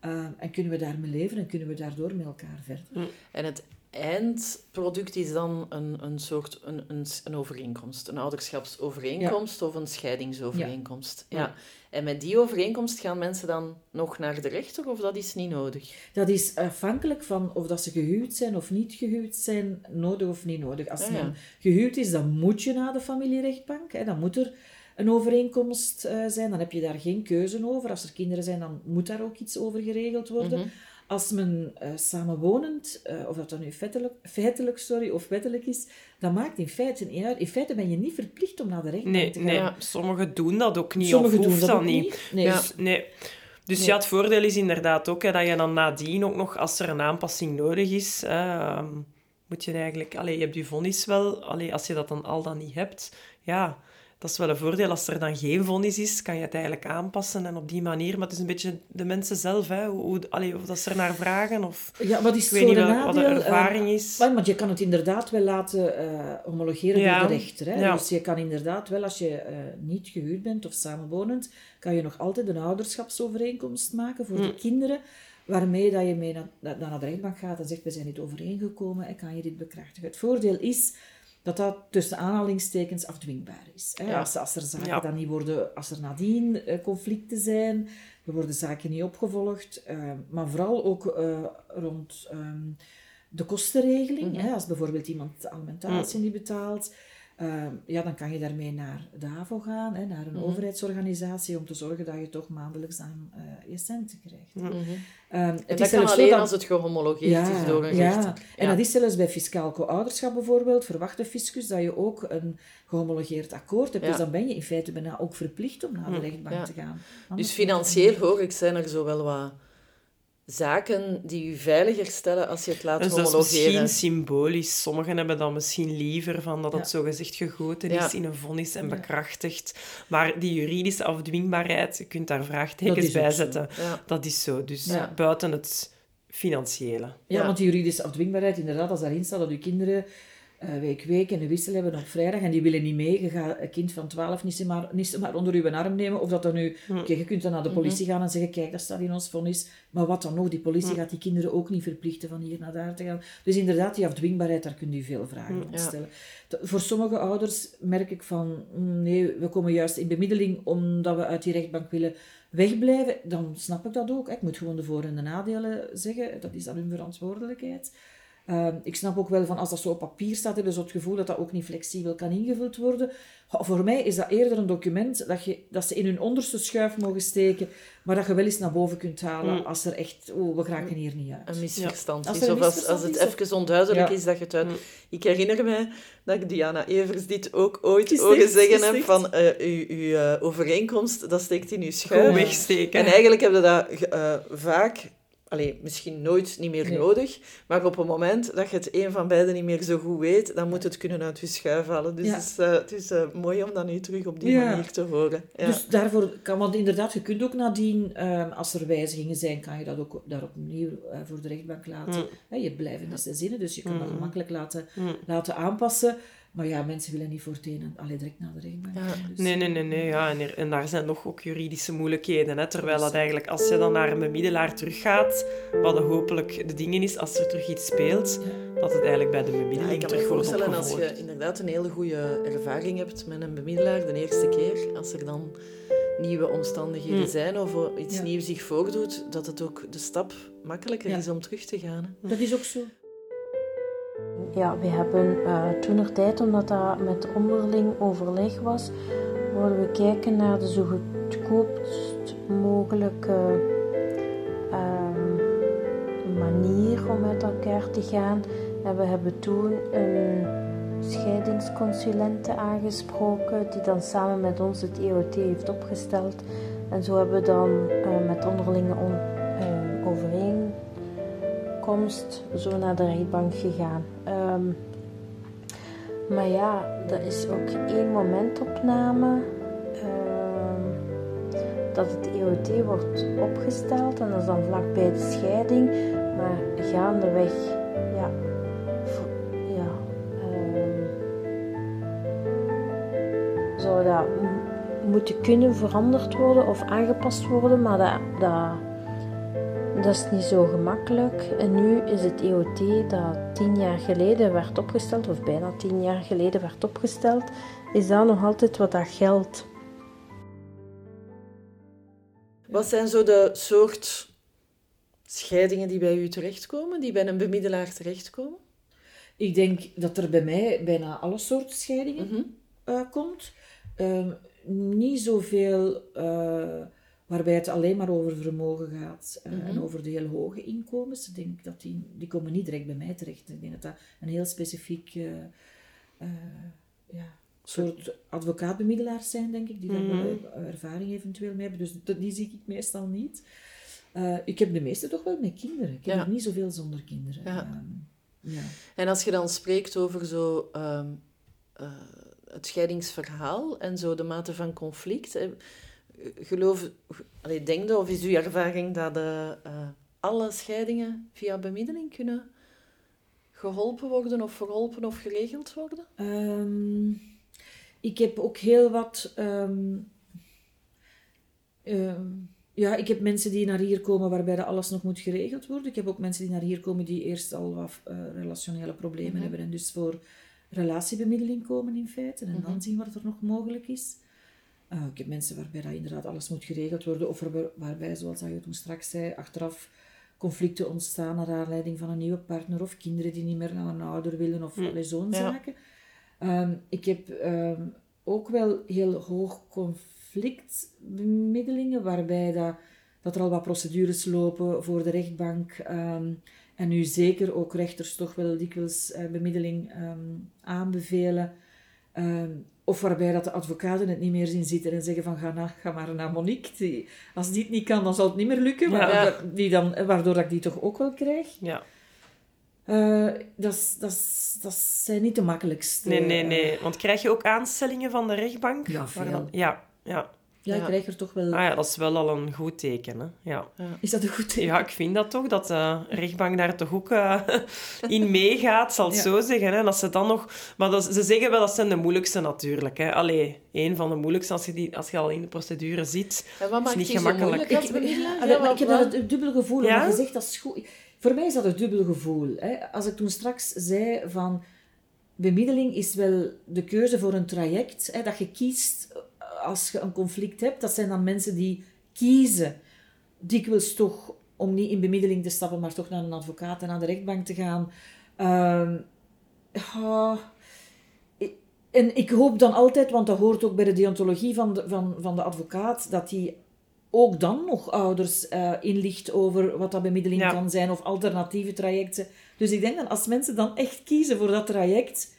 Uh, en kunnen we daarmee leven en kunnen we daardoor met elkaar verder? En het eindproduct is dan een, een soort een, een, een overeenkomst. Een ouderschapsovereenkomst of een scheidingsovereenkomst. Ja. Ja. En met die overeenkomst gaan mensen dan nog naar de rechter of dat is niet nodig? Dat is afhankelijk van of dat ze gehuwd zijn of niet gehuwd zijn, nodig of niet nodig. Als Ah, ja. men gehuwd is, dan moet je naar de familierechtbank. Hè, dan moet er een overeenkomst eh, zijn. Dan heb je daar geen keuze over. Als er kinderen zijn, dan moet daar ook iets over geregeld worden. Als men uh, samenwonend, uh, of dat dan nu feitelijk, feitelijk sorry, of wettelijk is, dat maakt in feite niet uit. In feite ben je niet verplicht om naar de rechtbank nee, te gaan. Nee, sommigen doen dat ook niet, sommigen of doen dat, dat niet. niet. Nee. Dus, nee. Dus nee. ja, het voordeel is inderdaad ook hè, dat je dan nadien ook nog, als er een aanpassing nodig is, hè, um, moet je eigenlijk... Allee, je hebt je vonnis wel, allee, als je dat dan al dan niet hebt, ja, dat is wel een voordeel. Als er dan geen vonnis is, kan je het eigenlijk aanpassen en op die manier. Maar het is een beetje de mensen zelf, hè, hoe, allee, of dat ze er naar vragen of... Ja, wat is ik weet niet wat de ervaring uh, is. Want je kan het inderdaad wel laten uh, homologeren ja. door de rechter. Hè? Ja. Dus je kan inderdaad wel, als je uh, niet gehuurd bent of samenwonend, kan je nog altijd een ouderschapsovereenkomst maken voor de kinderen waarmee dat je mee naar, naar, naar de rechtbank gaat en zegt, we zijn niet overeengekomen en kan je dit bekrachtigen. Het voordeel is dat dat tussen aanhalingstekens afdwingbaar is. Hè? Ja. Als, als er zaken ja. dan niet worden, als er nadien uh, conflicten zijn, er worden zaken niet opgevolgd, uh, maar vooral ook uh, rond um, de kostenregeling. Mm -hmm. hè? Als bijvoorbeeld iemand de alimentatie mm. niet betaalt, uh, ja, dan kan je daarmee naar de HAVO gaan, hè, naar een mm -hmm. overheidsorganisatie, om te zorgen dat je toch maandelijks aan uh, je centen krijgt. Mm -hmm. um, het en dat kan alleen dat... als het gehomologeerd ja, is door een ja. en dat is zelfs bij fiscaal co-ouderschap bijvoorbeeld, verwacht de fiscus dat je ook een gehomologeerd akkoord hebt. Ja. Dus dan ben je in feite bijna ook verplicht om naar de rechtbank te gaan. Anders dus financieel hoor ik zijn er zo wel wat zaken die u veiliger stellen als je het laat dus homologeren. Dat is misschien symbolisch. Sommigen hebben dan misschien liever van dat het ja. zogezegd gegoten is in een vonnis en bekrachtigd. Maar die juridische afdwingbaarheid, je kunt daar vraagtekens bij zetten. Dat is zo. Dus buiten het financiële. Ja, want die juridische afdwingbaarheid, inderdaad, als daarin staat dat uw kinderen uh, week week en een wissel hebben op vrijdag en die willen niet mee. Je gaat een kind van 12 niet maar, niet maar onder uw arm nemen. Of dat dan nu... Hm. Okay, je kunt dan naar de politie gaan en zeggen, kijk, dat staat in ons vonnis. Maar wat dan nog, die politie hm. gaat die kinderen ook niet verplichten van hier naar daar te gaan. Dus inderdaad, die afdwingbaarheid, daar kun je veel vragen hm. op stellen. Ja. Voor sommige ouders merk ik van, nee, we komen juist in bemiddeling omdat we uit die rechtbank willen wegblijven. Dan snap ik dat ook. Ik moet gewoon de voor- en de nadelen zeggen. Dat is dan hun verantwoordelijkheid. Uh, ik snap ook wel van als dat zo op papier staat, hebben ze het gevoel dat dat ook niet flexibel kan ingevuld worden. Voor mij is dat eerder een document dat, je, dat ze in hun onderste schuif mogen steken, maar dat je wel eens naar boven kunt halen mm. als er echt, oh, we geraken hier niet uit. Een misverstand ja. is, of als, als het even onduidelijk ja. is dat je het uit... Mm. Ik herinner mij dat ik Diana Evers dit ook ooit horen zeggen heb van uh, uw, uw uh, overeenkomst, dat steekt in uw schuif. Gewoon wegsteken. En eigenlijk hebben we dat uh, vaak Allee, misschien nooit niet meer nee. nodig, maar op het moment dat je het een van beiden niet meer zo goed weet, dan moet het kunnen uit je schuif halen. Dus ja. het is, uh, het is uh, mooi om dat nu terug op die ja. manier te horen. Ja. Dus daarvoor kan, want inderdaad, je kunt ook nadien, um, als er wijzigingen zijn, kan je dat ook daar opnieuw uh, voor de rechtbank laten. Mm. He, je hebt blijvende zinnen, dus je kunt mm. dat gemakkelijk laten, mm. laten aanpassen. Maar ja, mensen willen niet voor het een alleen direct naar de rechtbank ja. Dus. Nee, nee, nee. nee ja. en, er, en daar zijn nog ook juridische moeilijkheden. Hè? Terwijl dat eigenlijk, als je dan naar een bemiddelaar teruggaat, wat hopelijk de dingen is, als er terug iets speelt, ja. dat het eigenlijk bij de bemiddeling ja, ik kan me voorstellen als je inderdaad een hele goede ervaring hebt met een bemiddelaar de eerste keer, als er dan nieuwe omstandigheden hmm. zijn of iets ja. nieuws zich voordoet, dat het ook de stap makkelijker is om terug te gaan. Hè? Dat is ook zo. Ja, we hebben uh, toen er tijd, omdat dat met onderling overleg was, wilden we kijken naar de zo goedkoopst mogelijke uh, manier om met elkaar te gaan. En we hebben toen een scheidingsconsulente aangesproken, die dan samen met ons het EOT heeft opgesteld. En zo hebben we dan uh, met onderlinge on, uh, zo naar de rechtbank gegaan. Um, maar ja, dat is ook één momentopname um, dat het EOT wordt opgesteld en dat is dan vlakbij de scheiding. Maar gaandeweg, ja, ja um, zou dat moeten kunnen veranderd worden of aangepast worden, maar dat, dat dat is niet zo gemakkelijk. En nu is het EOT dat tien jaar geleden werd opgesteld, of bijna tien jaar geleden werd opgesteld, is dat nog altijd wat dat geldt. Wat zijn zo de soort scheidingen die bij u terechtkomen, die bij een bemiddelaar terechtkomen? Ik denk dat er bij mij bijna alle soorten scheidingen mm -hmm. uh, komt. Um, niet zoveel uh, waarbij het alleen maar over vermogen gaat eh, en Mhm. over de heel hoge inkomens. Ik denk dat die, die komen niet direct bij mij terecht. Ik denk dat dat een heel specifiek eh, eh, ja, soort advocaatbemiddelaars zijn, denk ik, die daar Mhm. wel, ervaring eventueel mee hebben. Dus dat- die zie ik meestal niet. Ik heb de meeste toch wel met kinderen. Ik heb Ja. niet zoveel zonder kinderen. Ja. Ehm, ja. En als je dan spreekt over zo, ehm, eh, het scheidingsverhaal en zo de mate van conflict, geloof, allee, denk je, of is uw ervaring dat eh, eh, alle scheidingen via bemiddeling kunnen geholpen worden of verholpen of geregeld worden? Ehm, ik heb ook heel wat. ehm, ehm, ja, ik heb mensen die naar hier komen waarbij dat alles nog moet geregeld worden. Ik heb ook mensen die naar hier komen die eerst al wat eh, relationele problemen Mhm. hebben en dus voor relatiebemiddeling komen in feite. En Mhm. dan zien wat er nog mogelijk is. Eh, ik heb mensen waarbij dat inderdaad alles moet geregeld worden, of waarbij, waarbij zoals je toen straks zei, achteraf conflicten ontstaan naar aanleiding van een nieuwe partner of kinderen die niet meer naar een ouder willen of allee, zo'n Ja. zaken. Ehm, ik heb ehm, ook wel heel hoog conflictbemiddelingen, waarbij dat, dat er al wat procedures lopen voor de rechtbank. ehm, en nu zeker ook rechters toch wel dikwijls eh, bemiddeling aanbevelen. Of waarbij dat de advocaten het niet meer zien zitten en zeggen van ga, na, ga maar naar Monique. Die, als die het niet kan, dan zal het niet meer lukken. Maar Ja. dat- die dan, waardoor dat ik die toch ook wel krijg. Ja. Eh, dat, is- dat, zijn niet de makkelijkste. Nee, nee, eh, nee. Want krijg je ook aanstellingen van de rechtbank? Ja, Waar veel. dan- Ja, ja. Ja, ik krijg er toch wel... Ah ja, dat is wel al een goed teken, hè. Ja. Is dat een goed teken? Ja, ik vind dat toch, dat de rechtbank daar toch ook eh, in meegaat, zal het Ja. zo zeggen. Hè. En als ze dan nog... Maar dat, ze zeggen wel, dat zijn de moeilijkste natuurlijk. Hè. Allee, een van de moeilijkste als je, die, als je al in de procedure zit. En wat maakt niet gemakkelijk. Ik, maar ik heb dat het dubbel gevoel. Ja? omdat je zegt, dat is goed. Voor mij is dat het dubbel gevoel. Hè. Als ik toen straks zei van... Bemiddeling is wel de keuze voor een traject. Hè, dat je kiest als je een conflict hebt. Dat zijn dan mensen die kiezen. Dikwijls toch om niet in bemiddeling te stappen, maar toch naar een advocaat en naar de rechtbank te gaan. Ehm, ik- en ik hoop dan altijd, want dat hoort ook bij de deontologie van de, van, van de advocaat, dat hij ook dan nog ouders eh, inlicht over wat dat bemiddeling Ja. kan zijn of alternatieve trajecten. Dus ik denk dat als mensen dan echt kiezen voor dat traject,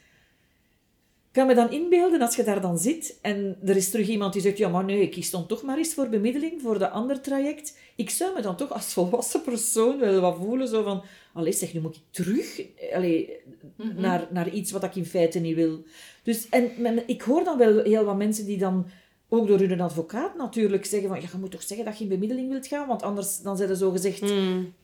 kan me dan inbeelden als je daar dan zit en er is terug iemand die zegt, ja maar nee, ik kies dan toch maar eens voor bemiddeling, voor dat ander traject. Ik zou me dan toch als volwassen persoon wel wat voelen, zo van, allee zeg, nu moet ik terug allee, Mhm. naar, naar iets wat ik in feite niet wil. Dus, en men- ik hoor dan wel heel wat mensen die dan, ook door hun advocaat natuurlijk, zeggen van, ja, je moet toch zeggen dat je in bemiddeling wilt gaan, want anders dan zijn ze zo gezegd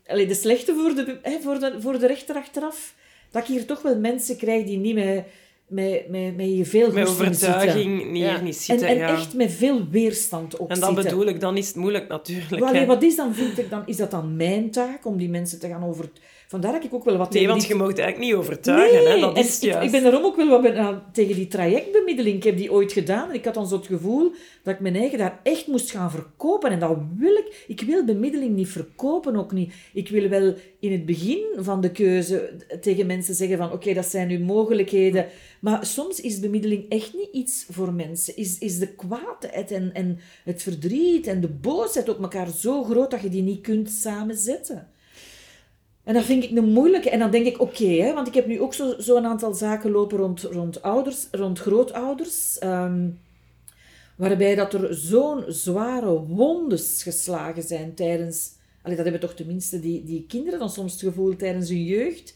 allee, de slechte voor de, hè, voor, de, voor de rechter achteraf. Dat ik hier toch wel mensen krijg die niet met, met, met, met hier veel Met overtuiging niet, Ja. niet En, zitten. en ja. echt met veel weerstand ook en dat zitten. bedoel ik, dan is het moeilijk natuurlijk. Wat is dan, vind ik, dan is dat dan mijn taak om die mensen te gaan over... Vandaar dat ik ook wel wat Nee, want die- je mag het eigenlijk niet overtuigen. hè. Dat is het ik, juist. ik ben daarom ook wel wat ben- tegen die trajectbemiddeling. Ik heb die ooit gedaan en ik had dan zo het gevoel dat ik mijn eigen daar echt moest gaan verkopen. En dat wil ik. Ik wil bemiddeling niet verkopen, ook niet. Ik wil wel in het begin van de keuze tegen mensen zeggen van oké, dat zijn uw mogelijkheden. Maar soms is bemiddeling echt niet iets voor mensen. Is, is de kwaadheid en, en het verdriet en de boosheid op elkaar zo groot dat je die niet kunt samenzetten. En dat vind ik een moeilijke. En dan denk ik, oké, want ik heb nu ook zo'n zo een aantal zaken lopen rond, rond ouders, rond grootouders. ehm, waarbij dat er zo'n zware wondes geslagen zijn tijdens... Allee, dat hebben toch tenminste die, die kinderen dan soms het gevoel tijdens hun jeugd.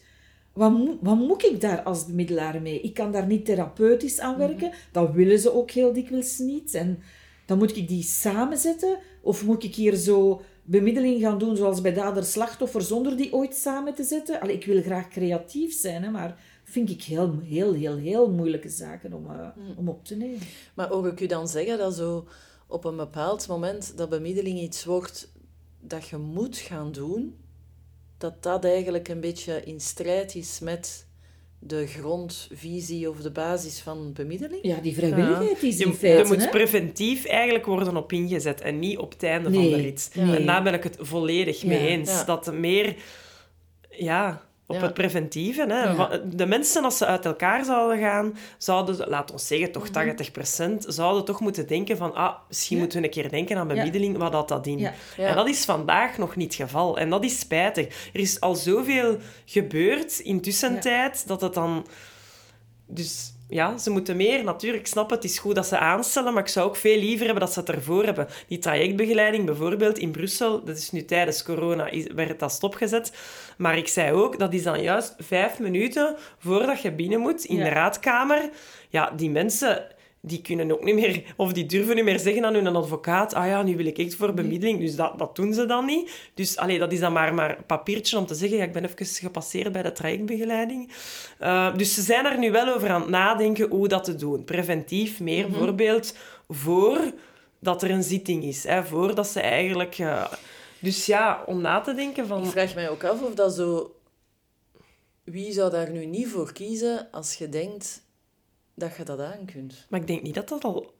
Wat, wat moet ik daar als bemiddelaar mee? Ik kan daar niet therapeutisch aan werken. Dat willen ze ook heel dikwijls niet. En dan moet ik die samenzetten. Of moet ik hier zo bemiddeling gaan doen zoals bij dader-slachtoffer zonder die ooit samen te zetten? Allee, ik wil graag creatief zijn, hè, maar vind ik heel, heel, heel, heel moeilijke zaken om, eh, om op te nemen. Maar hoor ik u dan zeggen dat zo op een bepaald moment dat bemiddeling iets wordt dat je moet gaan doen, dat dat eigenlijk een beetje in strijd is met de grondvisie of de basis van bemiddeling? Ja, die vrijwilligheid is in je feite... moet hè. preventief eigenlijk worden op ingezet en niet op het einde van de rit. nee. En daar ben ik het volledig mee eens. Ja. Dat er meer... Ja, op Ja. het preventieve. Hè. Ja. De mensen, als ze uit elkaar zouden gaan, zouden, laat ons zeggen, toch 80%, zouden toch moeten denken van, ah, misschien Ja. moeten we een keer denken aan bemiddeling, wat dat dat in. En dat is vandaag nog niet het geval. En dat is spijtig. Er is al zoveel gebeurd in tussentijd, dat het dan... Dus ja, ze moeten meer. Natuurlijk, ik snap het, het is goed dat ze aanstellen, maar ik zou ook veel liever hebben dat ze het ervoor hebben. Die trajectbegeleiding bijvoorbeeld in Brussel, dat is nu tijdens corona, werd dat stopgezet. Maar ik zei ook, dat is dan juist vijf minuten voordat je binnen moet in Ja. de raadkamer. Ja, die mensen... Die kunnen ook niet meer, of die durven niet meer zeggen aan hun advocaat, ah ja, nu wil ik echt voor bemiddeling. Dus dat, dat doen ze dan niet. Dus allee, dat is dan maar, maar een papiertje om te zeggen, ja, ik ben even gepasseerd bij de trajectbegeleiding. Uh, dus ze zijn er nu wel over aan het nadenken hoe dat te doen. Preventief, meer bijvoorbeeld voor dat er een zitting is. Hè, voordat ze eigenlijk... eh, dus ja, om na te denken van... Ik vraag mij ook af of dat zo... Wie zou daar nu niet voor kiezen als je denkt dat je dat aan kunt? Maar ik denk niet dat dat al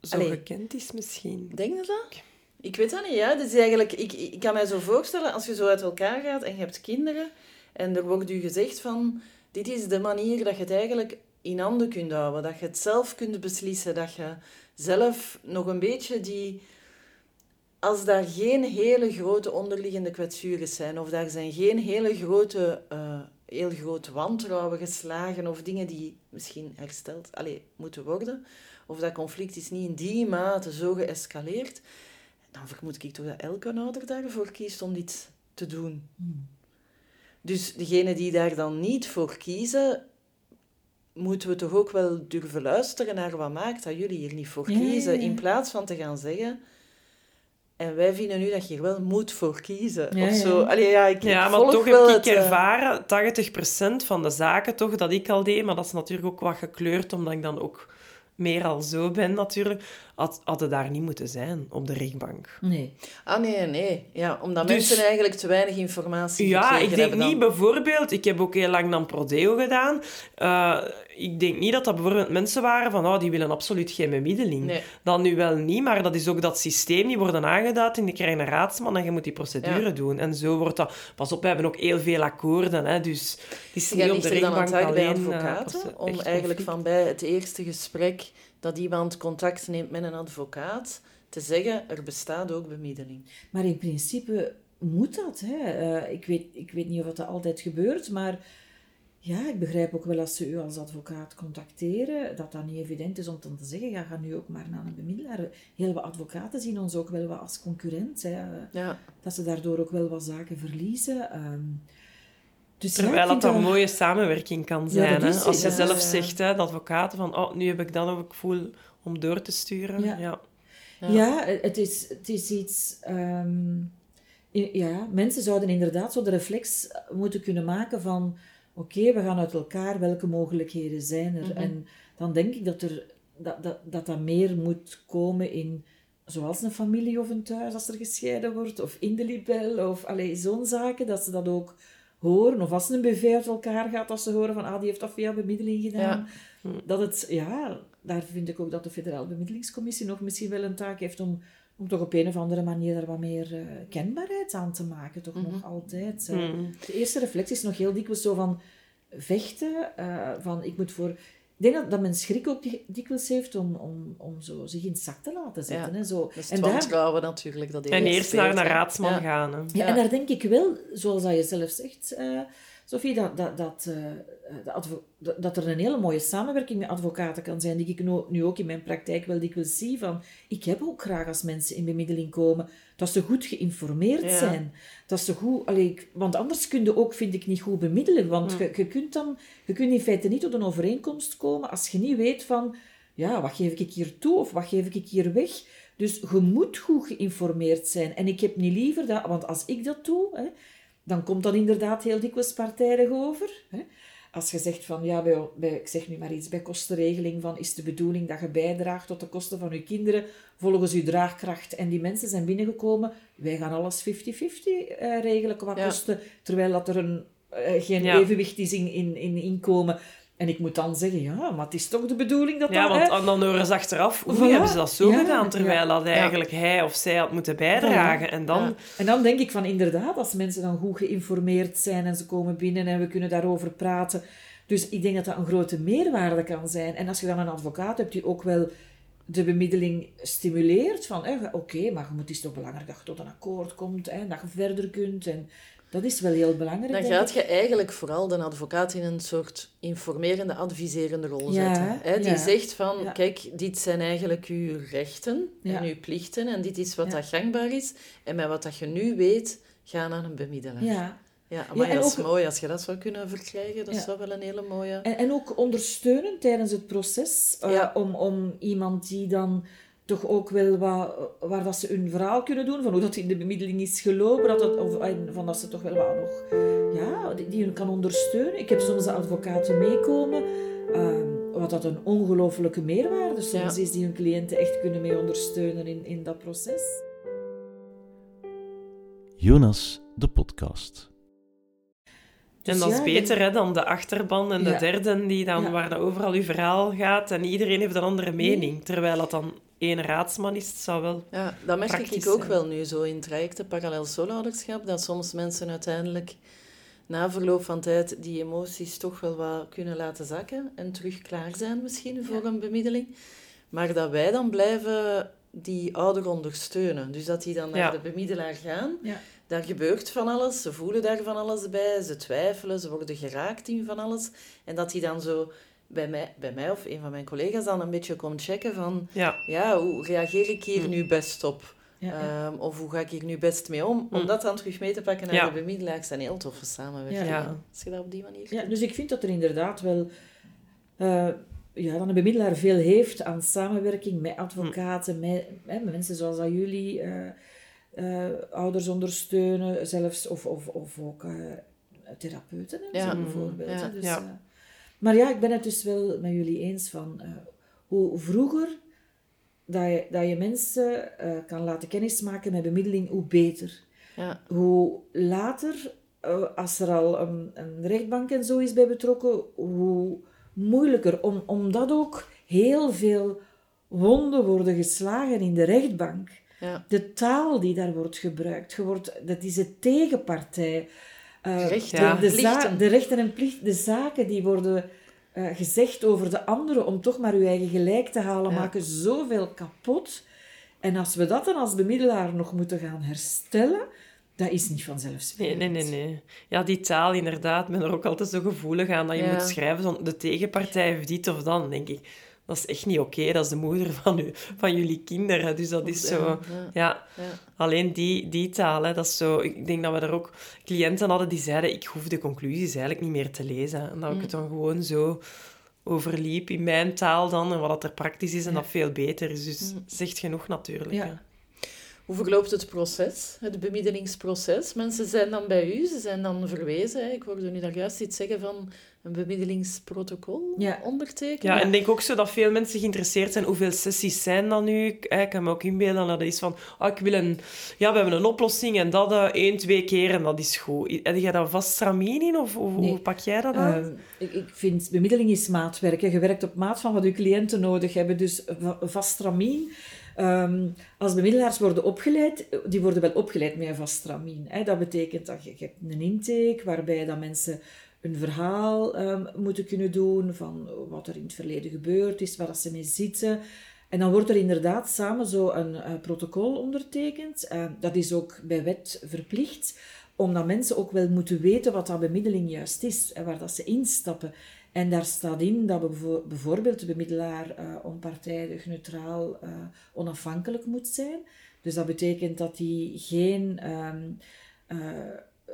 zo Allee. gekend is, misschien. Denk je dat? Ik weet dat niet, ja. Dus eigenlijk, ik, ik kan mij zo voorstellen, als je zo uit elkaar gaat en je hebt kinderen, en er wordt u gezegd van, dit is de manier dat je het eigenlijk in handen kunt houden, dat je het zelf kunt beslissen, dat je zelf nog een beetje die... Als daar geen hele grote onderliggende kwetsures zijn, of daar zijn geen hele grote, eh, heel grote wantrouwen geslagen, of dingen die misschien hersteld allee, moeten worden, of dat conflict is niet in die mate zo geëscaleerd, dan vermoed ik toch dat elke ouder daarvoor kiest om dit te doen. Dus degenen die daar dan niet voor kiezen, moeten we toch ook wel durven luisteren naar wat maakt dat jullie hier niet voor Ja, ja, kiezen, ja. in plaats van te gaan zeggen... En wij vinden nu dat je er wel moet voor kiezen. Ja, of ja. zo. Allee, ja, ik Ja, maar toch heb ik het, eh, ervaren, 80% van de zaken toch, dat ik al deed, maar dat is natuurlijk ook wat gekleurd, omdat ik dan ook meer al zo ben natuurlijk, had, hadden daar niet moeten zijn op de rechtbank. Nee. Ah, nee, nee. Ja, omdat Dus- mensen eigenlijk te weinig informatie Ja, gekregen ik denk hebben niet dan. bijvoorbeeld... Ik heb ook heel lang dan Prodeo gedaan. Eh, ik denk niet dat dat bijvoorbeeld mensen waren van... Oh, die willen absoluut geen bemiddeling. Nee. Dan nu wel niet, maar dat is ook dat systeem. Die worden aangeduid en die krijgen een raadsman en je moet die procedure Ja. doen. En zo wordt dat... Pas op, we hebben ook heel veel akkoorden. Hè, dus het is niet op de rechtbank bij alleen... eh, advocaten, er om eigenlijk van bij het eerste gesprek dat iemand contact neemt met een advocaat, te zeggen, er bestaat ook bemiddeling. Maar in principe moet dat. Hè. Eh, ik, weet, ik weet niet of dat altijd gebeurt, maar ja, ik begrijp ook wel als ze u als advocaat contacteren, dat dat niet evident is om dan te zeggen, ja, ga nu ook maar naar een bemiddelaar. Heel wat advocaten zien ons ook wel wat als concurrent. Hè. Ja. Dat ze daardoor ook wel wat zaken verliezen. Ehm, dus Terwijl dat een mooie samenwerking kan zijn. hè? Als je zelf ja. zegt, hè, de advocaten, van oh, nu heb ik dat ook voel om door te sturen. Ja. Ja. Ja, het, is, het is iets. ehm, ja, mensen zouden inderdaad zo de reflex moeten kunnen maken van: oké, we gaan uit elkaar, welke mogelijkheden zijn er? Mhm. En dan denk ik dat, er, dat, dat, dat dat meer moet komen in, zoals een familie of een thuis als er gescheiden wordt, of in de libel, of zo'n zaken, dat ze dat ook horen. Of als een BV uit elkaar gaat, dat ze horen van: ah, die heeft dat via bemiddeling gedaan. Dat het, ja, daar vind ik ook dat de Federale Bemiddelingscommissie nog misschien wel een taak heeft om, om toch op een of andere manier daar wat meer eh, kenbaarheid aan te maken. Toch nog altijd. eh. Mhm. De eerste reflectie is nog heel dikwijls zo van vechten, eh, van ik moet voor... Ik denk dat, dat men schrik ook di- dikwijls heeft om, om, om zo zich in het zak te laten zetten. Ja, Hè, zo. Dat is En daar- natuurlijk. Dat En eerst naar een raadsman Ja. gaan. Hè. Ja, Ja. en daar denk ik wel, zoals dat je zelf zegt, eh Sophie, dat, dat, dat, eh, dat- dat er een hele mooie samenwerking met advocaten kan zijn, die ik nu, nu ook in mijn praktijk wel dikwijls zie. Van, ik heb ook graag als mensen in bemiddeling komen, dat ze goed geïnformeerd Ja. zijn. Dat ze goed, allee, want anders kun je ook, vind ik, niet goed bemiddelen. Want je, je, kunt dan, je kunt in feite niet tot een overeenkomst komen als je niet weet van, ja, wat geef ik hier toe of wat geef ik hier weg? Dus je moet goed geïnformeerd zijn. En ik heb niet liever dat, want als ik dat doe, hè, dan komt dat inderdaad heel dikwijls partijdig over. Hè. Als je zegt van, ja, bij, bij, ik zeg nu maar iets, bij kostenregeling van, is de bedoeling dat je bijdraagt tot de kosten van je kinderen volgens je draagkracht. En die mensen zijn binnengekomen, wij gaan alles 50-50 eh, regelen qua Ja. kosten, terwijl dat er een, eh, geen Ja. evenwicht is in, in, in inkomen. En ik moet dan zeggen, ja, maar het is toch de bedoeling dat Ja, dat... want hè? dan horen ze achteraf, hoe Voilà. hebben ze dat zo Ja, gedaan, terwijl ja. dat eigenlijk hij of zij had moeten bijdragen. En dan... Ja. En dan denk ik van inderdaad, als mensen dan goed geïnformeerd zijn en ze komen binnen en we kunnen daarover praten. Dus ik denk dat dat een grote meerwaarde kan zijn. En als je dan een advocaat hebt die ook wel de bemiddeling stimuleert, van oké, maar het is toch belangrijk dat je tot een akkoord komt en dat je verder kunt. En dat is wel heel belangrijk. Dan gaat je eigenlijk vooral de advocaat in een soort informerende, adviserende rol Ja, zetten. Hè? Die ja. zegt van, Ja. kijk, dit zijn eigenlijk uw rechten en uw plichten en dit is wat dat gangbaar is. En met wat dat je nu weet, ga naar een bemiddelaar. Ja. Ja, maar dat is ook- mooi als je dat zou kunnen verkrijgen. Dat zou wel een hele mooie... En, en ook ondersteunen tijdens het proces. eh, om, om iemand die dan toch ook wel wat, waar dat ze hun verhaal kunnen doen, van hoe dat in de bemiddeling is gelopen, dat het, of van dat ze toch wel wat nog, ja, die, die hun kan ondersteunen. Ik heb soms de advocaten meekomen, ehm, wat dat een ongelofelijke meerwaarde soms Ja. is, die hun cliënten echt kunnen mee ondersteunen in, in dat proces. Jonas, de podcast. En dat is ja, beter hè, dan de achterban en de Ja. derde, die dan, Ja. waar dat overal uw verhaal gaat en iedereen heeft een andere mening. Terwijl dat dan één raadsman is, het zou wel... Ja, dat merk ik ook zijn. wel nu zo in trajecten parallel solo-ouderschap, dat soms mensen uiteindelijk na verloop van tijd die emoties toch wel wat kunnen laten zakken en terug klaar zijn misschien voor een bemiddeling. Maar dat wij dan blijven die ouder ondersteunen. Dus dat die dan naar Ja. de bemiddelaar gaan. Ja. Daar gebeurt van alles, ze voelen daar van alles bij, ze twijfelen, ze worden geraakt in van alles. En dat die dan zo bij mij, bij mij of een van mijn collega's dan een beetje komt checken van... Ja, Ja, hoe reageer ik hier Hm. nu best op? Ja. Ehm, of hoe ga ik hier nu best mee om? Om Hm. dat dan terug mee te pakken naar Ja. de bemiddelaars zijn heel toffe samenwerking. Ja. Als je dat op die manier Ja, dus ik vind dat er inderdaad wel... eh, ja, dat een bemiddelaar veel heeft aan samenwerking met advocaten, met, hè, met mensen zoals dat jullie, eh, eh, ouders ondersteunen, zelfs, of, of, of ook eh, therapeuten en Ja. zo bijvoorbeeld. Ja. hè. Dus, Ja. eh, maar ja, ik ben het dus wel met jullie eens van eh, hoe vroeger dat je, dat je mensen eh, kan laten kennismaken met bemiddeling, hoe beter Ja. hoe later, eh, als er al een, een rechtbank en zo is bij betrokken, hoe moeilijker. Om, omdat ook heel veel wonden worden geslagen in de rechtbank. Ja. De taal die daar wordt gebruikt, je wordt, dat is de tegenpartij. Eh, de, en de, za- plichten. de rechten en plichten, de zaken die worden eh, gezegd over de anderen om toch maar uw eigen gelijk te halen, Ja. maken zoveel kapot. En als we dat dan als bemiddelaar nog moeten gaan herstellen, dat is niet vanzelfsprekend. nee, nee, nee. Ja, die taal inderdaad, ik ben er ook altijd zo gevoelig aan dat je Ja. moet schrijven van de tegenpartij heeft dit of dan, denk ik. Dat is echt niet oké, dat is de moeder van, u, van jullie kinderen. Dus dat is zo... Ja, Ja, ja. alleen die, die taal, hè, dat is zo... Ik denk dat we daar ook cliënten hadden die zeiden, ik hoef de conclusies eigenlijk niet meer te lezen. En dat ik Mm. het dan gewoon zo overliep in mijn taal dan, en wat dat er praktisch is en dat veel beter is. Dus Mm. zegt genoeg natuurlijk. Hoe verloopt het proces, het bemiddelingsproces? Mensen zijn dan bij u, ze zijn dan verwezen. hè. Ik hoorde nu daar juist iets zeggen van een bemiddelingsprotocol Ja. Ja, ondertekenen. en ik denk ook zo dat veel mensen geïnteresseerd zijn hoeveel sessies zijn dan nu. Ik, ik kan me ook inbeelden dat het is van, ah, ik wil een, ja, we hebben een oplossing en dat eh, één, twee keer en dat is goed. Heb jij daar vast stramien in of hoe, Nee. hoe pak jij dat aan? Ehm, ik, ik vind bemiddeling is maatwerk. Je werkt op maat van wat je cliënten nodig hebben. Dus va- vast stramien. Ehm, als bemiddelaars worden opgeleid, die worden wel opgeleid met een vast stramien. Hè. Dat betekent dat je, je hebt een intake waarbij dat mensen een verhaal ehm, moeten kunnen doen van wat er in het verleden gebeurd is, waar dat ze mee zitten. En dan wordt er inderdaad samen zo een eh, protocol ondertekend. Eh, dat is ook bij wet verplicht, omdat mensen ook wel moeten weten wat dat bemiddeling juist is en waar dat ze instappen. En daar staat in dat bevo- bijvoorbeeld de bemiddelaar eh, onpartijdig, neutraal, eh, onafhankelijk moet zijn. Dus dat betekent dat hij geen ehm,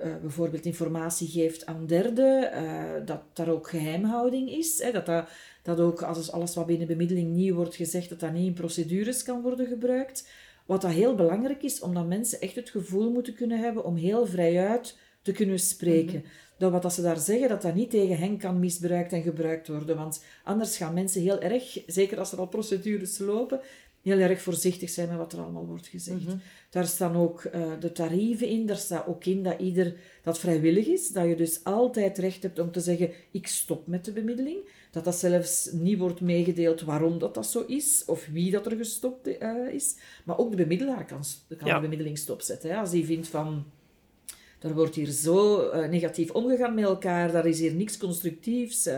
eh, bijvoorbeeld informatie geeft aan derden, eh, dat daar ook geheimhouding is. Hè, dat, dat, dat ook als alles wat binnen bemiddeling nieuw wordt gezegd, dat dat niet in procedures kan worden gebruikt. Wat dat heel belangrijk is, omdat mensen echt het gevoel moeten kunnen hebben om heel vrijuit te kunnen spreken. Dat wat dat ze daar zeggen, dat dat niet tegen hen kan misbruikt en gebruikt worden. Want anders gaan mensen heel erg, zeker als er al procedures lopen, heel erg voorzichtig zijn met wat er allemaal wordt gezegd. Mhm. Daar staan ook eh, de tarieven in. Daar staat ook in dat ieder dat vrijwillig is. Dat je dus altijd recht hebt om te zeggen, ik stop met de bemiddeling. Dat dat zelfs niet wordt meegedeeld waarom dat, dat zo is, of wie dat er gestopt eh, is. Maar ook de bemiddelaar kan, kan Ja. de bemiddeling stopzetten. Hè. Als die vindt van, er wordt hier zo eh, negatief omgegaan met elkaar, daar is hier niks constructiefs,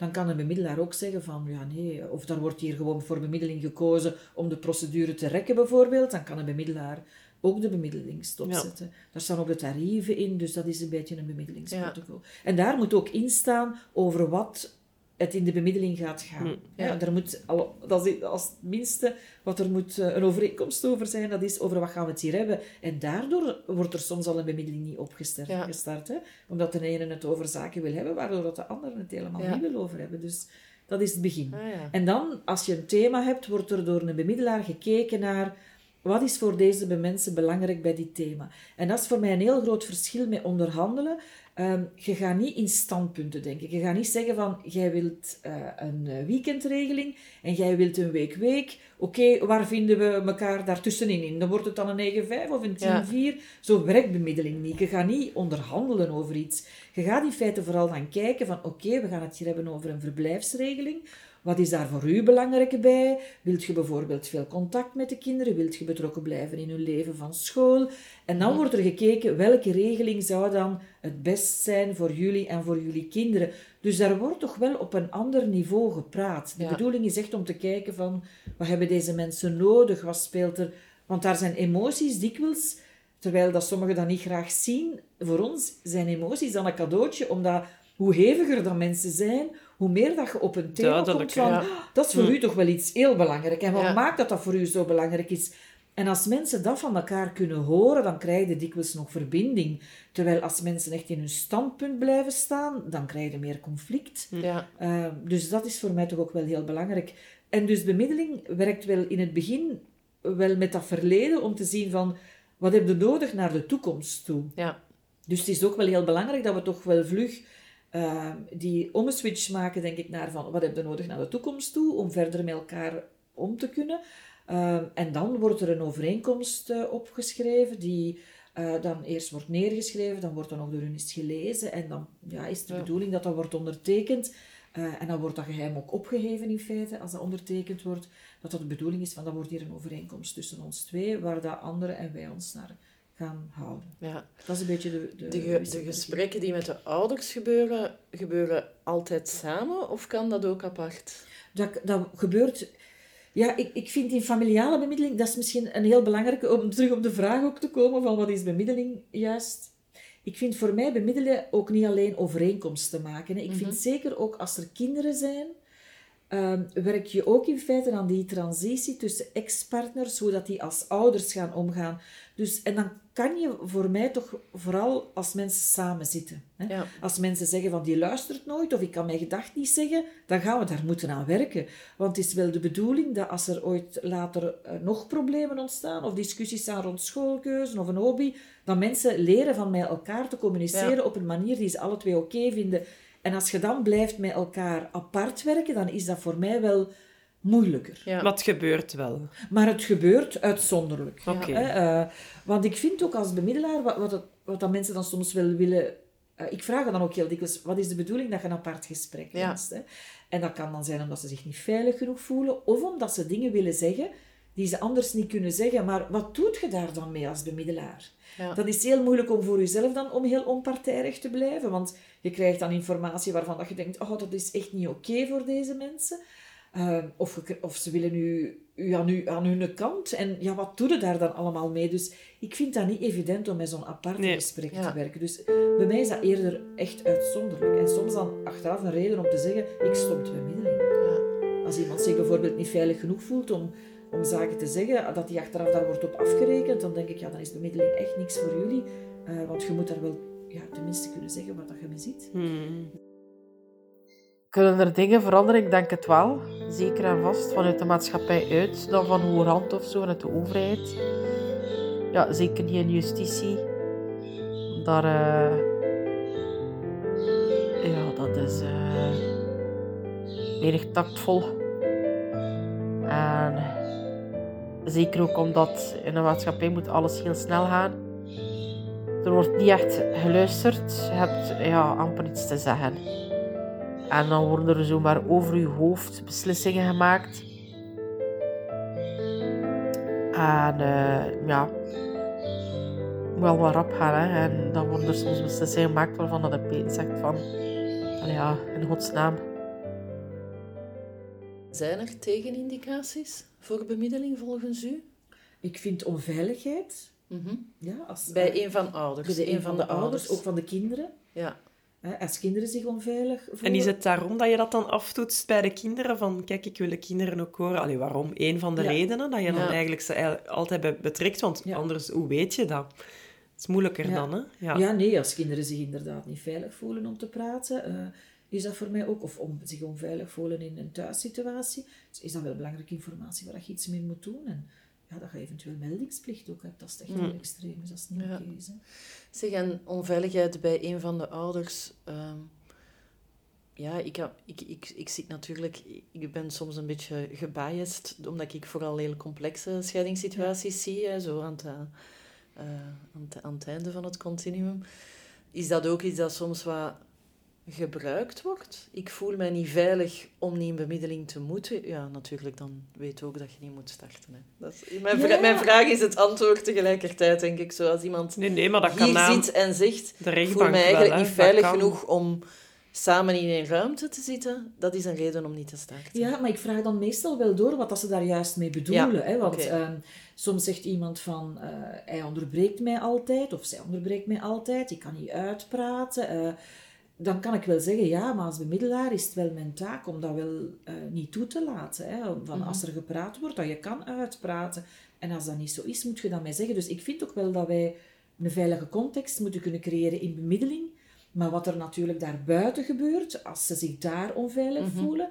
dan kan een bemiddelaar ook zeggen van, ja nee, of daar wordt hier gewoon voor bemiddeling gekozen om de procedure te rekken bijvoorbeeld, dan kan een bemiddelaar ook de bemiddeling stopzetten. Daar staan ook de tarieven in, dus dat is een beetje een bemiddelingsprotocol. En daar moet ook in staan over wat het in de bemiddeling gaat gaan. Hm. Ja. Ja. daar moet al, dat is als het minste wat er moet eh, een overeenkomst over zijn, dat is over wat gaan we het hier hebben. En daardoor wordt er soms al een bemiddeling niet opgestart, Ja. gestart, hè? omdat de ene het over zaken wil hebben, waardoor dat de andere het helemaal Ja. niet wil over hebben. Dus dat is het begin. Ah, ja. En dan, als je een thema hebt, wordt er door een bemiddelaar gekeken naar wat is voor deze mensen belangrijk bij dit thema. En dat is voor mij een heel groot verschil met onderhandelen. Ehm, je gaat niet in standpunten denken. Je gaat niet zeggen van, jij wilt eh, een eh, weekendregeling en jij wilt een week-week. Oké, waar vinden we elkaar daartussenin in? Dan wordt het dan een 9-5 of een 10-4. Ja. Zo werkt bemiddeling niet. Je gaat niet onderhandelen over iets. Je gaat in feite vooral dan kijken van, oké, we gaan het hier hebben over een verblijfsregeling. Wat is daar voor u belangrijk bij? Wilt je bijvoorbeeld veel contact met de kinderen? Wilt je betrokken blijven in hun leven van school? En dan wordt er gekeken welke regeling zou dan het best zijn voor jullie en voor jullie kinderen. Dus daar wordt toch wel op een ander niveau gepraat. De Ja. bedoeling is echt om te kijken van wat hebben deze mensen nodig? Wat speelt er? Want daar zijn emoties dikwijls, terwijl dat sommigen dat niet graag zien. Voor ons zijn emoties dan een cadeautje, omdat hoe heviger dat mensen zijn, hoe meer dat je op een thema komt van, ja. "Ah, dat is voor Hm. u toch wel iets heel belangrijk. En wat Ja. maakt dat dat voor u zo belangrijk is? En als mensen dat van elkaar kunnen horen, dan krijg je dikwijls nog verbinding. Terwijl als mensen echt in hun standpunt blijven staan, dan krijg je meer conflict. Ja. Uh, dus dat is voor mij toch ook wel heel belangrijk. En dus bemiddeling werkt wel in het begin wel met dat verleden om te zien van wat heb je nodig naar de toekomst toe. Ja. Dus het is ook wel heel belangrijk dat we toch wel vlug uh, die omswitch maken, denk ik, naar van wat heb je nodig naar de toekomst toe om verder met elkaar om te kunnen. Uh, en dan wordt er een overeenkomst uh, opgeschreven die uh, dan eerst wordt neergeschreven, dan wordt dan ook door hun eens gelezen en dan ja, is de Ja. bedoeling dat dat wordt ondertekend. Uh, en dan wordt dat geheim ook opgeheven in feite, als dat ondertekend wordt, dat dat de bedoeling is van dat wordt hier een overeenkomst tussen ons twee, waar dat anderen en wij ons naar gaan houden. Ja. Dat is een beetje de... De, De, ge- de gesprekken die met de ouders gebeuren, gebeuren altijd samen of kan dat ook apart? Dat, dat gebeurt... Ja, ik, ik vind in familiale bemiddeling, dat is misschien een heel belangrijke, om terug op de vraag ook te komen van wat is bemiddeling juist. Ik vind voor mij bemiddelen ook niet alleen overeenkomsten maken. Hè. Ik vind zeker ook als er kinderen zijn, ehm, werk je ook in feite aan die transitie tussen ex-partners, hoe dat die als ouders gaan omgaan. Dus, en dan kan je voor mij toch vooral als mensen samen zitten. Hè. Ja. Als mensen zeggen van die luistert nooit of ik kan mijn gedacht niet zeggen, dan gaan we daar moeten aan werken. Want het is wel de bedoeling dat als er ooit later eh, nog problemen ontstaan of discussies staan rond schoolkeuze of een hobby, dat mensen leren van met elkaar te communiceren Ja. op een manier die ze alle twee oké vinden. En als je dan blijft met elkaar apart werken, dan is dat voor mij wel moeilijker. Ja. Maar het gebeurt wel. Maar het gebeurt uitzonderlijk. Oké. Hè, eh, want ik vind ook als bemiddelaar, wat, wat, het- wat dat mensen dan soms wel willen... eh, ik vraag dan ook heel dikwijls, wat is de bedoeling dat je een apart gesprek Ja. wenst? Hè? En dat kan dan zijn omdat ze zich niet veilig genoeg voelen, of omdat ze dingen willen zeggen die ze anders niet kunnen zeggen. Maar wat doet je daar dan mee als bemiddelaar? Ja. Dat is heel moeilijk om voor jezelf dan om heel onpartijdig te blijven, want je krijgt dan informatie waarvan dat je denkt, oh, dat is echt niet oké voor deze mensen. Uh, of, of ze willen u, u, aan, u aan hun kant. En ja, wat doe je daar dan allemaal mee? Dus ik vind dat niet evident om met zo'n apart Nee. gesprek Ja. te werken. Dus bij mij is dat eerder echt uitzonderlijk. En soms dan achteraf een reden om te zeggen, ik stop de bemiddeling. Ja. Als iemand zich bijvoorbeeld niet veilig genoeg voelt om, om zaken te zeggen, dat die achteraf daar wordt op afgerekend, dan denk ik, ja, dan is bemiddeling echt niks voor jullie. Uh, want je moet daar wel ja, tenminste kunnen zeggen wat dat je ziet. Hmm. Kunnen er dingen veranderen? Ik denk het wel. Zeker en vast vanuit de maatschappij uit, dan van hoger hand of zo, vanuit de overheid. Ja, zeker niet in justitie. Daar, eh, ja, dat is uh, weinig tactvol. En Zeker ook omdat in een maatschappij moet alles heel snel gaan. Er wordt niet echt geluisterd. Je hebt ja, amper iets te zeggen. En dan worden er zomaar over je hoofd beslissingen gemaakt. En uh, ja, wel wat rap gaan. Hè. En dan worden er soms beslissingen gemaakt waarvan de Peter zegt van... Ja, in godsnaam. Zijn er tegenindicaties voor bemiddeling volgens u? Ik vind onveiligheid. Mm ja, als, bij een van ouders. Bij een van de ouders, ook van de kinderen. Ja. Als kinderen zich onveilig voelen. En is het daarom dat je dat dan aftoetst bij de kinderen? Van, kijk, ik wil de kinderen ook horen. Allee, waarom? Eén van de Ja. redenen dat je dan eigenlijk ze altijd bij betrekt. Want Ja. anders, hoe weet je dat? Het is moeilijker Ja. dan, hè? Ja. Ja. nee, als kinderen zich inderdaad niet veilig voelen om te praten, eh, is dat voor mij ook, of om zich onveilig voelen in een thuissituatie, is dat wel belangrijke informatie waar je iets mee moet doen. En ja, dat je eventueel meldingsplicht ook hebt, als het echt heel Mm. extreem is, als het niet Ja. oké is. Zeg, en onveiligheid bij een van de ouders. ehm, ja, ik, heb- ik, ik, ik zit natuurlijk... Ik ben soms een beetje gebiased, omdat ik vooral heel complexe scheidingssituaties zie, hè, zo aan het, eh, eh, aan, het, aan het einde van het continuum. Is dat ook iets dat soms wat gebruikt wordt? Ik voel mij niet veilig om niet in bemiddeling te moeten. Ja, natuurlijk, dan weet ook dat je niet moet starten. Hè. Dat is, mijn, vra- mijn vraag is het antwoord tegelijkertijd, denk ik. Zoals iemand Nee, nee, maar dat kan hier zit en zegt, ik voel mij eigenlijk wel, niet veilig genoeg om samen in een ruimte te zitten, dat is een reden om niet te starten. Ja, maar ik vraag dan meestal wel door wat dat ze daar juist mee bedoelen. Ja, hè? Want ehm, soms zegt iemand van, eh, hij onderbreekt mij altijd, of zij onderbreekt mij altijd, ik kan niet uitpraten. eh, dan kan ik wel zeggen, ja, maar als bemiddelaar is het wel mijn taak om dat wel eh, niet toe te laten. Hè? Van Mhm. Als er gepraat wordt, dat je kan uitpraten. En als dat niet zo is, moet je dat mij zeggen. Dus ik vind ook wel dat wij een veilige context moeten kunnen creëren in bemiddeling. Maar wat er natuurlijk daarbuiten gebeurt, als ze zich daar onveilig Mhm. voelen,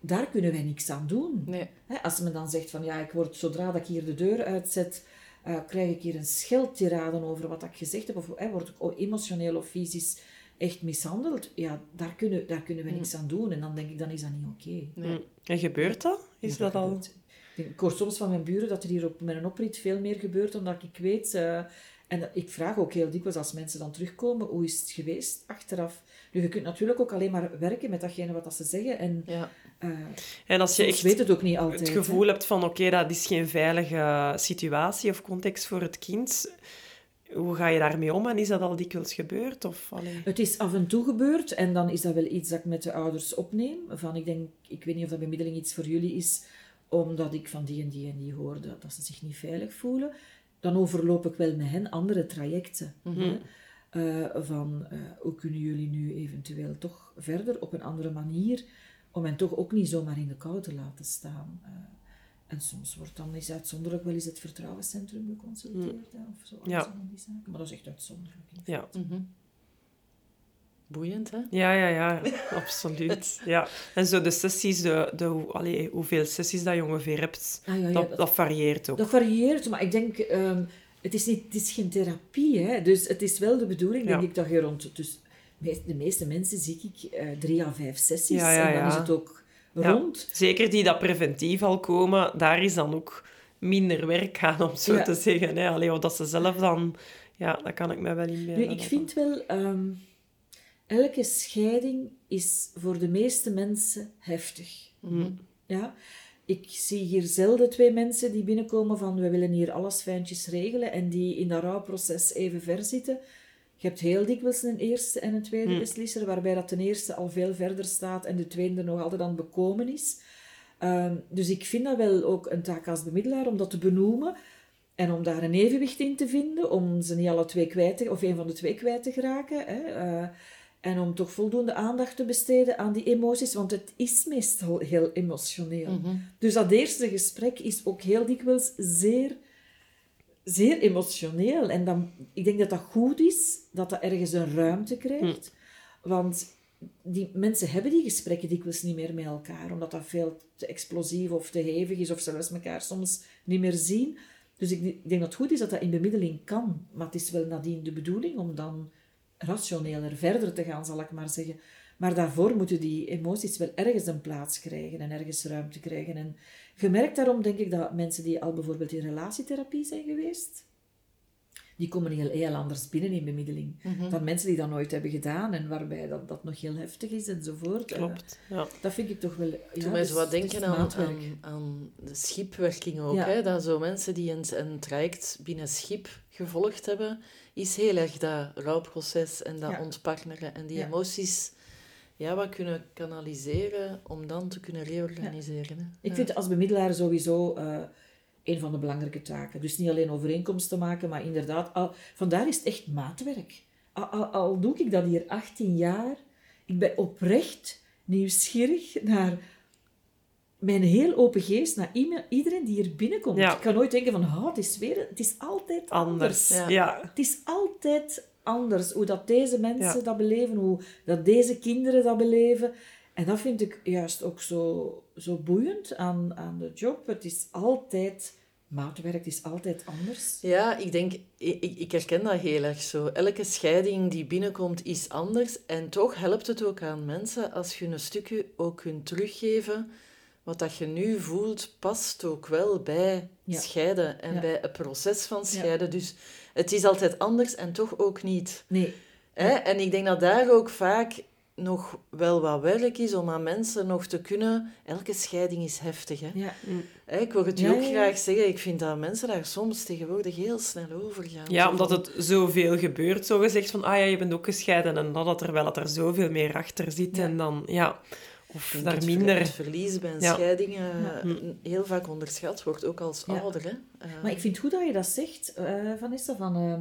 daar kunnen wij niks aan doen. Nee. Hè, als men dan zegt van ja, ik word zodra dat ik hier de deur uitzet, eh, krijg ik hier een scheldtiraden over wat ik gezegd heb, of hè, word ik emotioneel of fysisch echt mishandeld, ja, daar kunnen, daar kunnen we niks aan doen. En dan denk ik, dan is dat niet oké. Nee. Mm. En gebeurt dat? Is Ja, dat al... gebeurt. Ik, hoor soms van mijn buren dat er hier op mijn oprit veel meer gebeurt dan dat ik weet. eh, en ik vraag ook heel dikwijls als mensen dan terugkomen, hoe is het geweest achteraf? Nu, je kunt natuurlijk ook alleen maar werken met datgene wat dat ze zeggen. En Ja. eh En als je echt weet het ook niet altijd. het hè. gevoel hebt van oké, dat is geen veilige situatie of context voor het kind, hoe ga je daarmee om en is dat al dikwijls gebeurd? Of, allee? Het is af en toe gebeurd en dan is dat wel iets dat ik met de ouders opneem. Van, ik, denk, ik weet niet of dat bemiddeling iets voor jullie is, omdat ik van die en die en die hoorde dat ze zich niet veilig voelen. Dan overloop ik wel met hen andere trajecten. hè. Eh, van eh, hoe kunnen jullie nu eventueel toch verder op een andere manier, om hen toch ook niet zomaar in de kou te laten staan. Eh, en soms wordt dan is uitzonderlijk wel eens het vertrouwenscentrum geconsulteerd. hè, of zo, Ja. van die zaken. Maar dat is echt uitzonderlijk. Ja. Mhm. Boeiend, hè? Ja, ja, ja, absoluut. Ja. En zo de sessies, de, de, allee, hoeveel sessies dat je ongeveer hebt, Ah, ja, ja, dat, dat- dat varieert ook. Dat varieert, maar ik denk, ehm, het, is niet, het is geen therapie. Hè? Dus het is wel de bedoeling, denk Ja. ik, dat je rond... Dus de meeste mensen zie ik eh, drie à vijf sessies Ja, ja, en dan is het ook. Rond. Zeker die dat preventief al komen, daar is dan ook minder werk aan, om zo te zeggen. Hè. Allee, dat ze zelf dan... Ja, dat kan ik me wel inbeelden. Nu, ik vind wel, ehm, elke scheiding is voor de meeste mensen heftig. Mhm. Ja? Ik zie hier zelden twee mensen die binnenkomen van we willen hier alles fijntjes regelen en die in dat rouwproces even ver zitten. Je hebt heel dikwijls een eerste en een tweede Mm. beslisser, waarbij dat de eerste al veel verder staat en de tweede er nog altijd aan bekomen is. Ehm, dus ik vind dat wel ook een taak als bemiddelaar om dat te benoemen en om daar een evenwicht in te vinden, om ze niet alle twee kwijt te, of een van de twee kwijt te geraken. Hè, eh, en om toch voldoende aandacht te besteden aan die emoties, want het is meestal heel emotioneel. Mhm. Dus dat eerste gesprek is ook heel dikwijls zeer, zeer emotioneel. En dan, ik denk dat dat goed is, dat dat ergens een ruimte krijgt. Want die mensen hebben die gesprekken dikwijls niet meer met elkaar, omdat dat veel te explosief of te hevig is, of zelfs elkaar soms niet meer zien. Dus ik, ik denk dat het goed is dat dat in bemiddeling kan. Maar het is wel nadien de bedoeling om dan rationeler verder te gaan, zal ik maar zeggen. Maar daarvoor moeten die emoties wel ergens een plaats krijgen en ergens ruimte krijgen. En je merkt daarom, denk ik, dat mensen die al bijvoorbeeld in relatietherapie zijn geweest, die komen heel, heel anders binnen in bemiddeling Mhm. dan mensen die dat nooit hebben gedaan en waarbij dat, dat nog heel heftig is enzovoort. Eh, Klopt, ja. Dat vind ik toch wel... Ja, mij dus zo wat denken aan, aan, aan de schipwerking ook. Ja. Hè? Dat zo mensen die een, een traject binnen schip gevolgd hebben, is heel erg dat rouwproces en dat Ja. ontpartneren en die emoties ja, wat kunnen kanaliseren om dan te kunnen reorganiseren. Ik vind als bemiddelaar sowieso eh, een van de belangrijke taken. Dus niet alleen overeenkomsten maken, maar inderdaad, al, vandaar is het echt maatwerk. Al, al, al doe ik dat hier 18 jaar, ik ben oprecht nieuwsgierig naar mijn heel open geest, naar iedereen die hier binnenkomt. Ja. Ik kan nooit denken van, oh, het is weer, het is altijd anders. Anders, ja. Het is altijd anders, hoe dat deze mensen Ja. dat beleven, hoe dat deze kinderen dat beleven. En dat vind ik juist ook zo, zo boeiend aan, aan de job. Het is altijd maatwerk, het is altijd anders. Ja, ik denk, ik, ik herken dat heel erg zo. Elke scheiding die binnenkomt is anders. En toch helpt het ook aan mensen als je een stukje ook kunt teruggeven. Wat dat je nu voelt, past ook wel bij Ja. scheiden en Ja. bij het proces van scheiden. Dus het is altijd anders en toch ook niet. Nee. Hè? En ik denk dat daar ook vaak nog wel wat werk is om aan mensen nog te kunnen... Elke scheiding is heftig, hè? Ja. Hè, Ik wil het u ook ja, graag zeggen. Ik vind dat mensen daar soms tegenwoordig heel snel over gaan. Ja, omdat het zoveel gebeurt, zo gezegd van, ah ja, je bent ook gescheiden. En dat het er wel dat er zoveel meer achter zit. En dan, ja, of Ik denk daar het ver- minder... Het verlies bij een Ja. scheiding eh, Ja. heel vaak onderschat wordt, ook als Ja. ouder. Hè? Eh, Maar ik vind het goed dat je dat zegt, eh, Vanessa, van... ehm,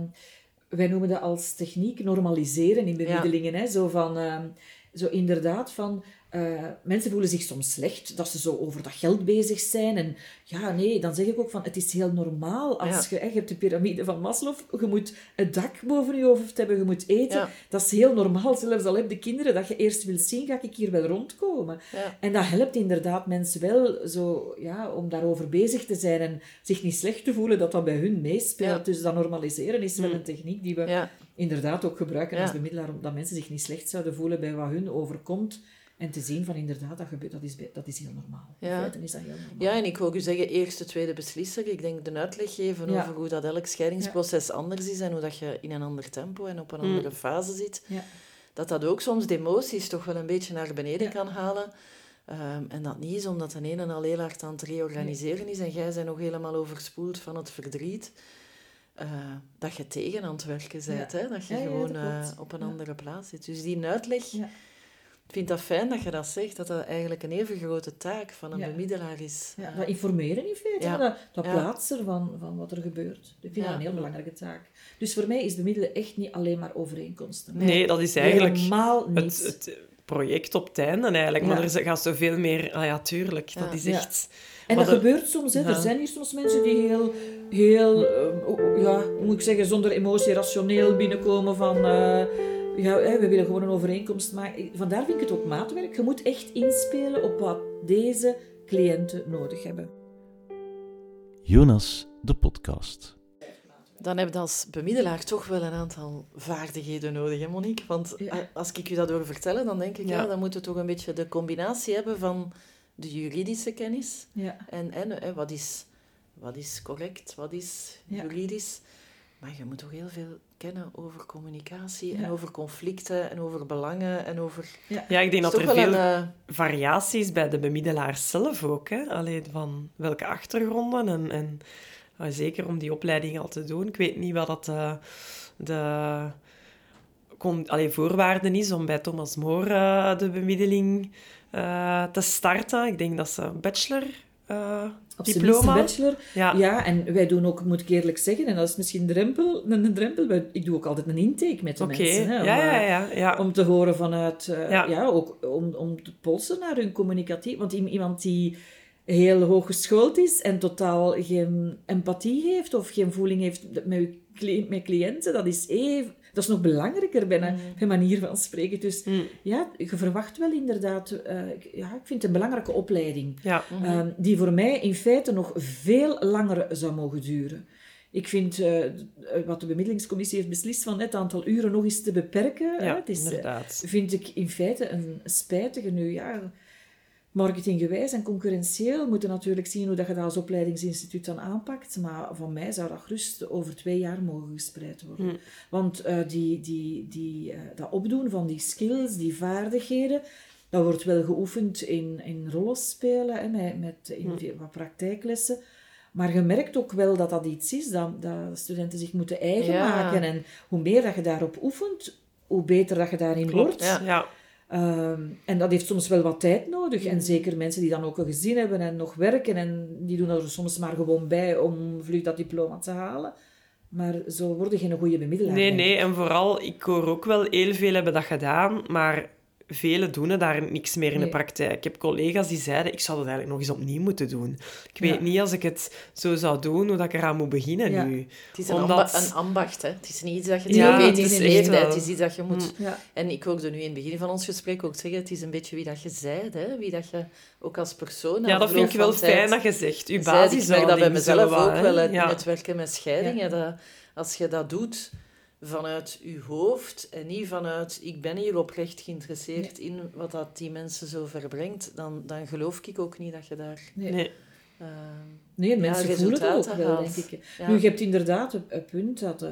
wij noemen dat als techniek normaliseren in bemiddelingen. Hè? Zo van... ehm, zo inderdaad van... eh, mensen voelen zich soms slecht dat ze zo over dat geld bezig zijn. En ja, nee, dan zeg ik ook van... Het is heel normaal als Ja. je... Je hebt de piramide van Maslow. Je moet een dak boven je hoofd hebben. Je moet eten. Ja. Dat is heel normaal. Zelfs al heb je kinderen dat je eerst wil zien, ga ik hier wel rondkomen. Ja. En dat helpt inderdaad mensen wel zo, ja, om daarover bezig te zijn en zich niet slecht te voelen dat dat bij hun meespeelt. Dus dat normaliseren is wel Mm. een techniek die we inderdaad ook gebruiken als bemiddelaar, omdat mensen zich niet slecht zouden voelen bij wat hun overkomt. En te zien van inderdaad, dat, gebeurt, dat, is, dat is heel normaal. In Ja. feite is dat heel normaal. Ja, en ik wou u zeggen, eerste, tweede beslisser. Ik denk de uitleg geven Ja. over hoe dat elk scheidingsproces anders is en hoe dat je in een ander tempo en op een Mm. andere fase zit. Ja. Dat dat ook soms de emoties toch wel een beetje naar beneden kan halen. Ehm, en dat niet is omdat de ene al heel hard aan het reorganiseren is en jij bent nog helemaal overspoeld van het verdriet. eh, dat je tegen aan het werken bent. Hè? Dat je gewoon dat eh, op een andere plaats zit. Dus die uitleg. Ik vind dat fijn dat je dat zegt, dat dat eigenlijk een even grote taak van een Ja. bemiddelaar is. Ja, Eh, dat informeren in feite, Ja. dat, dat plaatsen van, van wat er gebeurt. Ik vind dat een heel belangrijke taak. Dus voor mij is bemiddelen echt niet alleen maar overeenkomsten. Nee, dat is eigenlijk Helemaal niet. het, het project op het einde eigenlijk. Maar er gaat zoveel meer... Ah ja, tuurlijk. Dat is echt... En dat gebeurt soms. Hè. Er zijn hier soms mensen die heel, heel ehm, o- o- ja, hoe moet ik zeggen, zonder emotie rationeel binnenkomen van... eh, ja, we willen gewoon een overeenkomst maken. Vandaar vind ik het ook maatwerk. Je moet echt inspelen op wat deze cliënten nodig hebben. Jonas, de podcast. Dan heb je als bemiddelaar toch wel een aantal vaardigheden nodig, hè Monique? Want Ja. als ik u dat hoor vertellen, dan denk ik, ja. Ja. dan moet je toch een beetje de combinatie hebben van de juridische kennis Ja. en, en hè, wat, is, wat is correct, wat is Ja. juridisch. Maar je moet toch heel veel kennen over communicatie en Ja. over conflicten en over belangen en over... Ja, ik denk dat er veel een, eh, variaties bij de bemiddelaars zelf ook. Hè? Alleen van welke achtergronden en... en zeker om die opleiding al te doen. Ik weet niet wat dat eh, de con, allee, voorwaarden is om bij Thomas More eh, de bemiddeling eh, te starten. Ik denk dat ze een bachelor eh, Op diploma... bachelor. Ja. Ja, en wij doen ook, moet ik eerlijk zeggen, en dat is misschien een drempel, een, drempel, ik doe ook altijd een intake met de mensen. Hè, om, ja, ja, eh. Om te horen vanuit, eh, Ja. ook om, om te polsen naar hun communicatief. Want iemand die heel hoog geschoold is en totaal geen empathie heeft of geen voeling heeft met, uw met cliënten, dat is even... Dat is nog belangrijker bij een, bij manier van spreken. Dus Mm. ja, je verwacht wel inderdaad... eh, ik- ja, ik vind het een belangrijke opleiding. Ja. Ehm, die voor mij in feite nog veel langer zou mogen duren. Ik vind uh, wat de bemiddelingscommissie heeft beslist van het aantal uren nog eens te beperken. Ja, het is, inderdaad. Vind ik in feite een spijtige nu. Ja, marketinggewijs en concurrentieel moeten natuurlijk zien hoe dat je dat als opleidingsinstituut dan aanpakt. Maar van mij zou dat gerust over twee jaar mogen gespreid worden. Hm. Want uh, die, die, die, uh, dat opdoen van die skills, die vaardigheden, dat wordt wel geoefend in, in rollenspelen, hè, met, met in Hm. wat praktijklessen. Maar je merkt ook wel dat dat iets is dat, dat studenten zich moeten eigen Ja. maken. En hoe meer dat je daarop oefent, hoe beter dat je daarin wordt. Klopt, ja. Ehm, en dat heeft soms wel wat tijd nodig. En zeker mensen die dan ook een gezin hebben en nog werken, en die doen er soms maar gewoon bij om vlug dat diploma te halen. Maar zo worden geen goede bemiddelaar. Nee, nee. En vooral, ik hoor ook wel, heel veel hebben dat gedaan, maar velen doen er daar niks meer in de praktijk. Ik heb collega's die zeiden, ik zou dat eigenlijk nog eens opnieuw moeten doen. Ik weet Ja. niet, als ik het zo zou doen, hoe dat ik eraan moet beginnen Ja. nu. Het is een, Omdat- amba- een ambacht, hè. Het is niet iets dat je ja, weet nee, nee, leeftijd. Het is iets dat je moet... Ja. En ik hoorde nu in het begin van ons gesprek ook zeggen, het is een beetje wie dat je zijt, hè. Wie dat je ook als persoon... Ja, dat vind ik wel fijn dat je zegt. Je zijt. basis Ik merk dat bij mezelf ook wel, hè. het, Ja. het werken met scheidingen. Dat, als je dat doet vanuit je hoofd en niet vanuit ik ben hier oprecht geïnteresseerd in wat dat die mensen zo verbrengt, dan, dan geloof ik ook niet dat je daar... Nee. Nee. eh, Nee, mensen voelen dat ook wel, haalt. denk ik. Ja. Nu, je hebt inderdaad een, een punt dat... eh,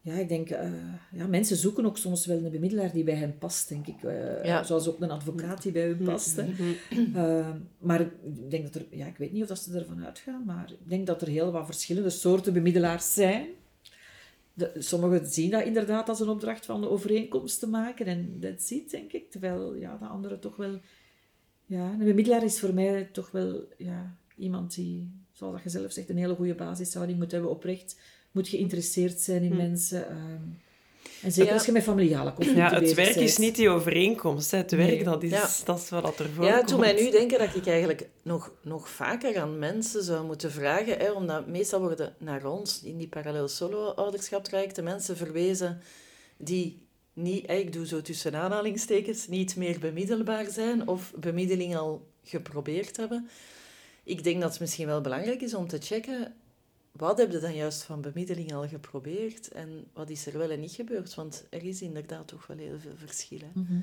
ja, ik denk... eh, ja, mensen zoeken ook soms wel een bemiddelaar die bij hen past, denk ik. Eh, Ja. Zoals ook een advocaat die bij u past. Eh, maar ik denk dat er... Ja, ik weet niet of dat ze ervan uitgaan, maar ik denk dat er heel wat verschillende soorten bemiddelaars zijn. De, sommigen zien dat inderdaad als een opdracht van de overeenkomst te maken en dat ziet, denk ik. Terwijl ja, de anderen toch wel... Ja, een bemiddelaar is voor mij toch wel ja, iemand die, zoals dat je zelf zegt, een hele goede basishouding moet hebben, oprecht, moet geïnteresseerd zijn in mensen. ehm, en zeker Ja. als je met familiale conflicten Ja, het werk bent. is niet die overeenkomst. Hè. Het werk, Nee. dat is, Ja. dat is wat er voor Ja, het doet mij nu denken dat ik eigenlijk nog, nog vaker aan mensen zou moeten vragen, hè, omdat meestal worden naar ons in die parallel solo-ouderschap trajecten mensen verwezen die niet, ik doe zo tussen aanhalingstekens, niet meer bemiddelbaar zijn of bemiddeling al geprobeerd hebben. Ik denk dat het misschien wel belangrijk is om te checken, wat heb je dan juist van bemiddeling al geprobeerd en wat is er wel en niet gebeurd? Want er is inderdaad toch wel heel veel verschil hè, Mhm.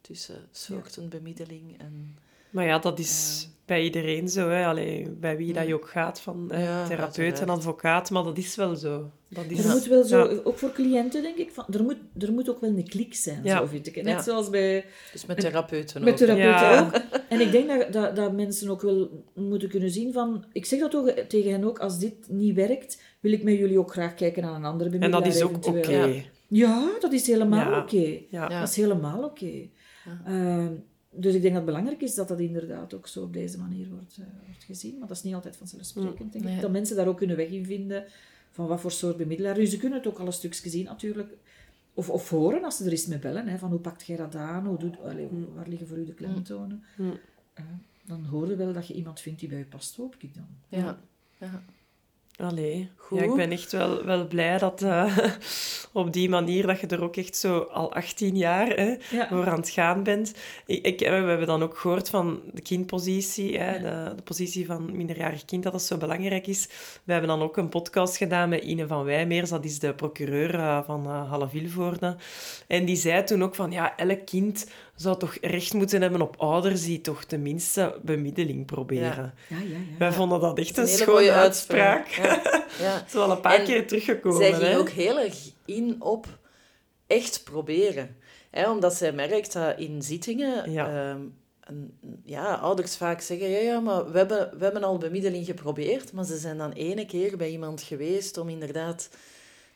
tussen soorten bemiddeling en... Maar ja, dat is bij iedereen zo. Hè. Allee, bij wie dat je ook gaat, van therapeut en advocaat. Maar dat is wel zo. Dat is Er moet wel zo, Ja. ook voor cliënten denk ik, van, er, moet, er moet ook wel een klik zijn, Ja. zo vind ik. Net Ja. zoals bij Dus met therapeuten Met ook. therapeuten Ja. ook. En ik denk dat, dat, dat mensen ook wel moeten kunnen zien van... Ik zeg dat ook tegen hen ook, als dit niet werkt, wil ik met jullie ook graag kijken naar een andere En bemiddelaar dat is ook oké. Ja. Ja, dat is helemaal Ja. oké. Ja. Ja. Dat is helemaal oké. Ehm, dus ik denk dat het belangrijk is dat dat inderdaad ook zo op deze manier wordt, eh, wordt gezien. Maar dat is niet altijd vanzelfsprekend, denk Nee. ik. Dat mensen daar ook kunnen weg in vinden van wat voor soort bemiddelaar. Dus ze kunnen het ook al een stukje zien natuurlijk. Of, of horen als ze er eens mee bellen. Hè, van hoe pakt jij dat aan? Hoe doet, allee, waar liggen voor u de klemtonen? Mm. Eh, dan hoor je wel dat je iemand vindt die bij je past, hoop ik dan. Ja. ja. Allee. Goed. Ja, ik ben echt wel, wel blij dat eh, op die manier dat je er ook echt zo al 18 jaar hè, Ja. voor aan het gaan bent. Ik, ik, we hebben dan ook gehoord van de kindpositie, hè, de, de positie van minderjarig kind, dat dat zo belangrijk is. We hebben dan ook een podcast gedaan met Ine van Wijmeers, dat is de procureur eh, van uh, Halle Vilvoorde. En die zei toen ook van, ja, elk kind zou toch recht moeten hebben op ouders die toch tenminste bemiddeling proberen. Ja. Ja, ja. Wij vonden dat echt Dat een, een schone uitspraak. uitspraak. Ja. Het is wel een paar En keer teruggekomen. Zij ging hè? ook heel erg in op echt proberen. Hè, omdat zij merkt dat in zittingen Ja. ehm, ja, ouders vaak zeggen, ja, ja, maar we hebben, we hebben al bemiddeling geprobeerd, maar ze zijn dan ene keer bij iemand geweest om inderdaad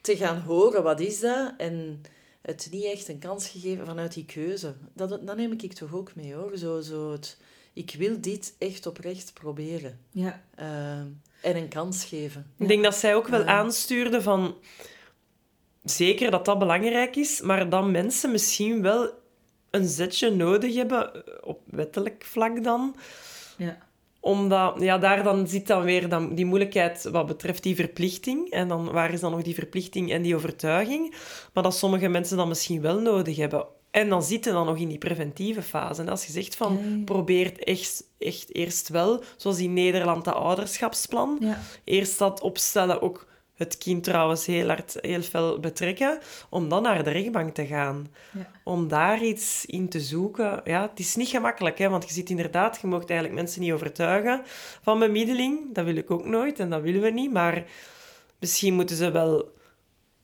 te gaan horen wat is dat en het niet echt een kans gegeven vanuit die keuze. Dat, dat neem ik toch ook mee hoor. Zo, zo het, ik wil dit echt oprecht proberen. Ja. Ehm, en een kans geven. Ik denk dat zij ook wel aanstuurde van... Zeker dat dat belangrijk is, maar dat mensen misschien wel een zetje nodig hebben, eh, op wettelijk vlak dan. Ja. Omdat, ja, daar dan zit dan weer dan die moeilijkheid wat betreft die verplichting. En dan, waar is dan nog die verplichting en die overtuiging? Maar dat sommige mensen dat misschien wel nodig hebben. En dan zitten dan nog in die preventieve fase. En als je zegt van, Ja, ja. probeer echt, echt eerst wel, zoals in Nederland dat ouderschapsplan, Ja. eerst dat opstellen ook het kind trouwens heel hard, heel fel betrekken, om dan naar de rechtbank te gaan. Ja. Om daar iets in te zoeken. Ja, het is niet gemakkelijk, hè, want je ziet inderdaad, je mocht eigenlijk mensen niet overtuigen van bemiddeling. Dat wil ik ook nooit en dat willen we niet. Maar misschien moeten ze wel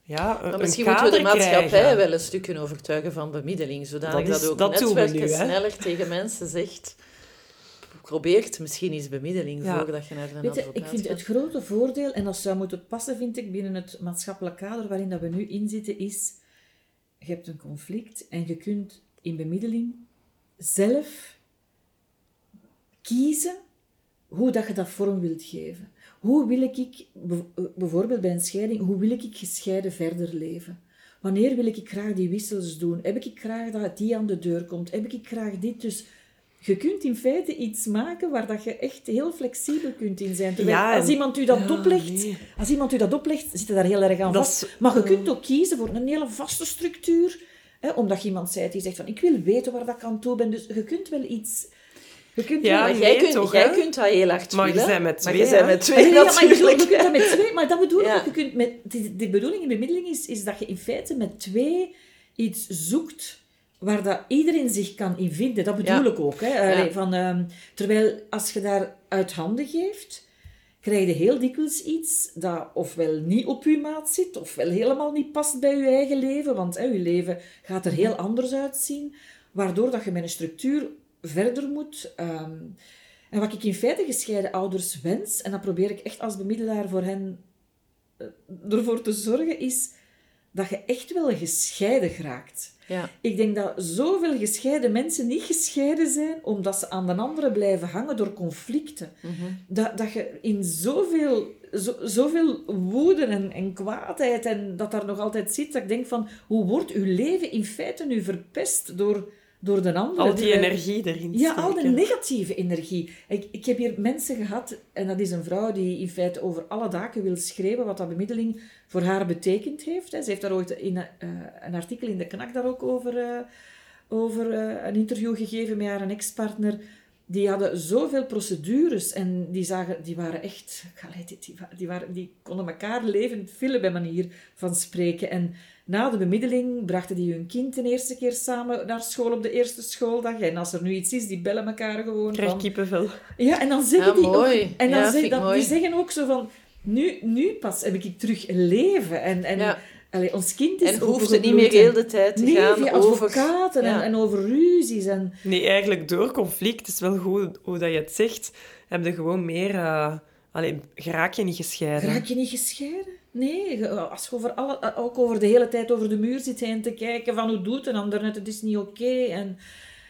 ja, een, Maar misschien moeten we de maatschappij krijgen. wel een stuk kunnen overtuigen van bemiddeling, zodanig Dat dat, ook dat sneller tegen mensen zegt probeert misschien eens bemiddeling Ja. voordat je naar een Weet je, ik vind gaat. het grote voordeel, en dat zou moeten passen, vind ik, binnen het maatschappelijk kader waarin dat we nu in zitten, is je hebt een conflict en je kunt in bemiddeling zelf kiezen hoe dat je dat vorm wilt geven. Hoe wil ik, bijvoorbeeld bij een scheiding, hoe wil ik gescheiden verder leven? Wanneer wil ik graag die wissels doen? Heb ik graag dat die aan de deur komt? Heb ik graag dit? Dus je kunt in feite iets maken waar dat je echt heel flexibel kunt in zijn. Terwijl Ja, en- als iemand u dat ja, oplegt, nee. als iemand u dat oplegt, zit je daar heel erg aan Dat vast. is- Maar je kunt ook kiezen voor een hele vaste structuur. Hè, omdat je iemand zei die zegt van, ik wil weten waar dat ik aan toe ben. Dus je kunt wel iets... Je kunt Ja, wel- Maar jij, kunt, toch, jij kunt dat heel hard Maar je willen, bent met Maar twee, je bent met twee ja, ja, maar je, kunt dat met twee, maar dat bedoel ik. Je kunt met, de, de bedoeling in bemiddeling is, is dat je in feite met twee iets zoekt waar dat iedereen zich kan in vinden. Dat bedoel Ja. ik ook. Hè. Allee, van, ehm, terwijl als je daar uit handen geeft, krijg je heel dikwijls iets dat ofwel niet op je maat zit, ofwel helemaal niet past bij je eigen leven, want hè, je leven gaat er heel anders uitzien, waardoor dat je met een structuur verder moet. ehm, en wat ik in feite gescheiden ouders wens, en dat probeer ik echt als bemiddelaar voor hen eh, ervoor te zorgen, is dat je echt wel gescheiden geraakt. Ja. Ik denk dat zoveel gescheiden mensen niet gescheiden zijn omdat ze aan de andere blijven hangen door conflicten. dat, dat je in zoveel, zo, zoveel woede en, en kwaadheid en dat daar nog altijd zit, dat ik denk van, hoe wordt uw leven in feite nu verpest door, door de andere? Al die energie erin ja, al de steken. negatieve energie. Ik, ik heb hier mensen gehad, en dat is een vrouw die in feite over alle daken wil schrijven wat dat bemiddeling voor haar betekend heeft. Ze heeft daar ooit in, eh, een artikel in de Knak daar ook over, eh, over eh, een interview gegeven met haar ex-partner. Die hadden zoveel procedures en die, zagen, die waren echt... Die, die, die, waren, die konden elkaar levend vullen bij manier van spreken. En na de bemiddeling brachten die hun kind de eerste keer samen naar school op de eerste schooldag. En als er nu iets is, die bellen elkaar gewoon Krijg van... kippenvel. Ja, en dan zeggen Ja, die mooi. ook... En dan Ja, zeg- vind ik dan, mooi. die zeggen ook zo van... Nu, nu pas heb ik terug een leven. En, en Ja. allee, ons kind is En hoeft het niet meer heel de tijd te nee, gaan via over... advocaten en, Ja. en over ruzies. En, Nee, eigenlijk door conflict is wel goed hoe dat je het zegt. Heb je gewoon meer... eh allee, geraak je niet gescheiden. Raak je niet gescheiden? Nee, als je over alle, ook over de hele tijd over de muur zit heen te kijken van hoe doet een ander het, het is niet oké. En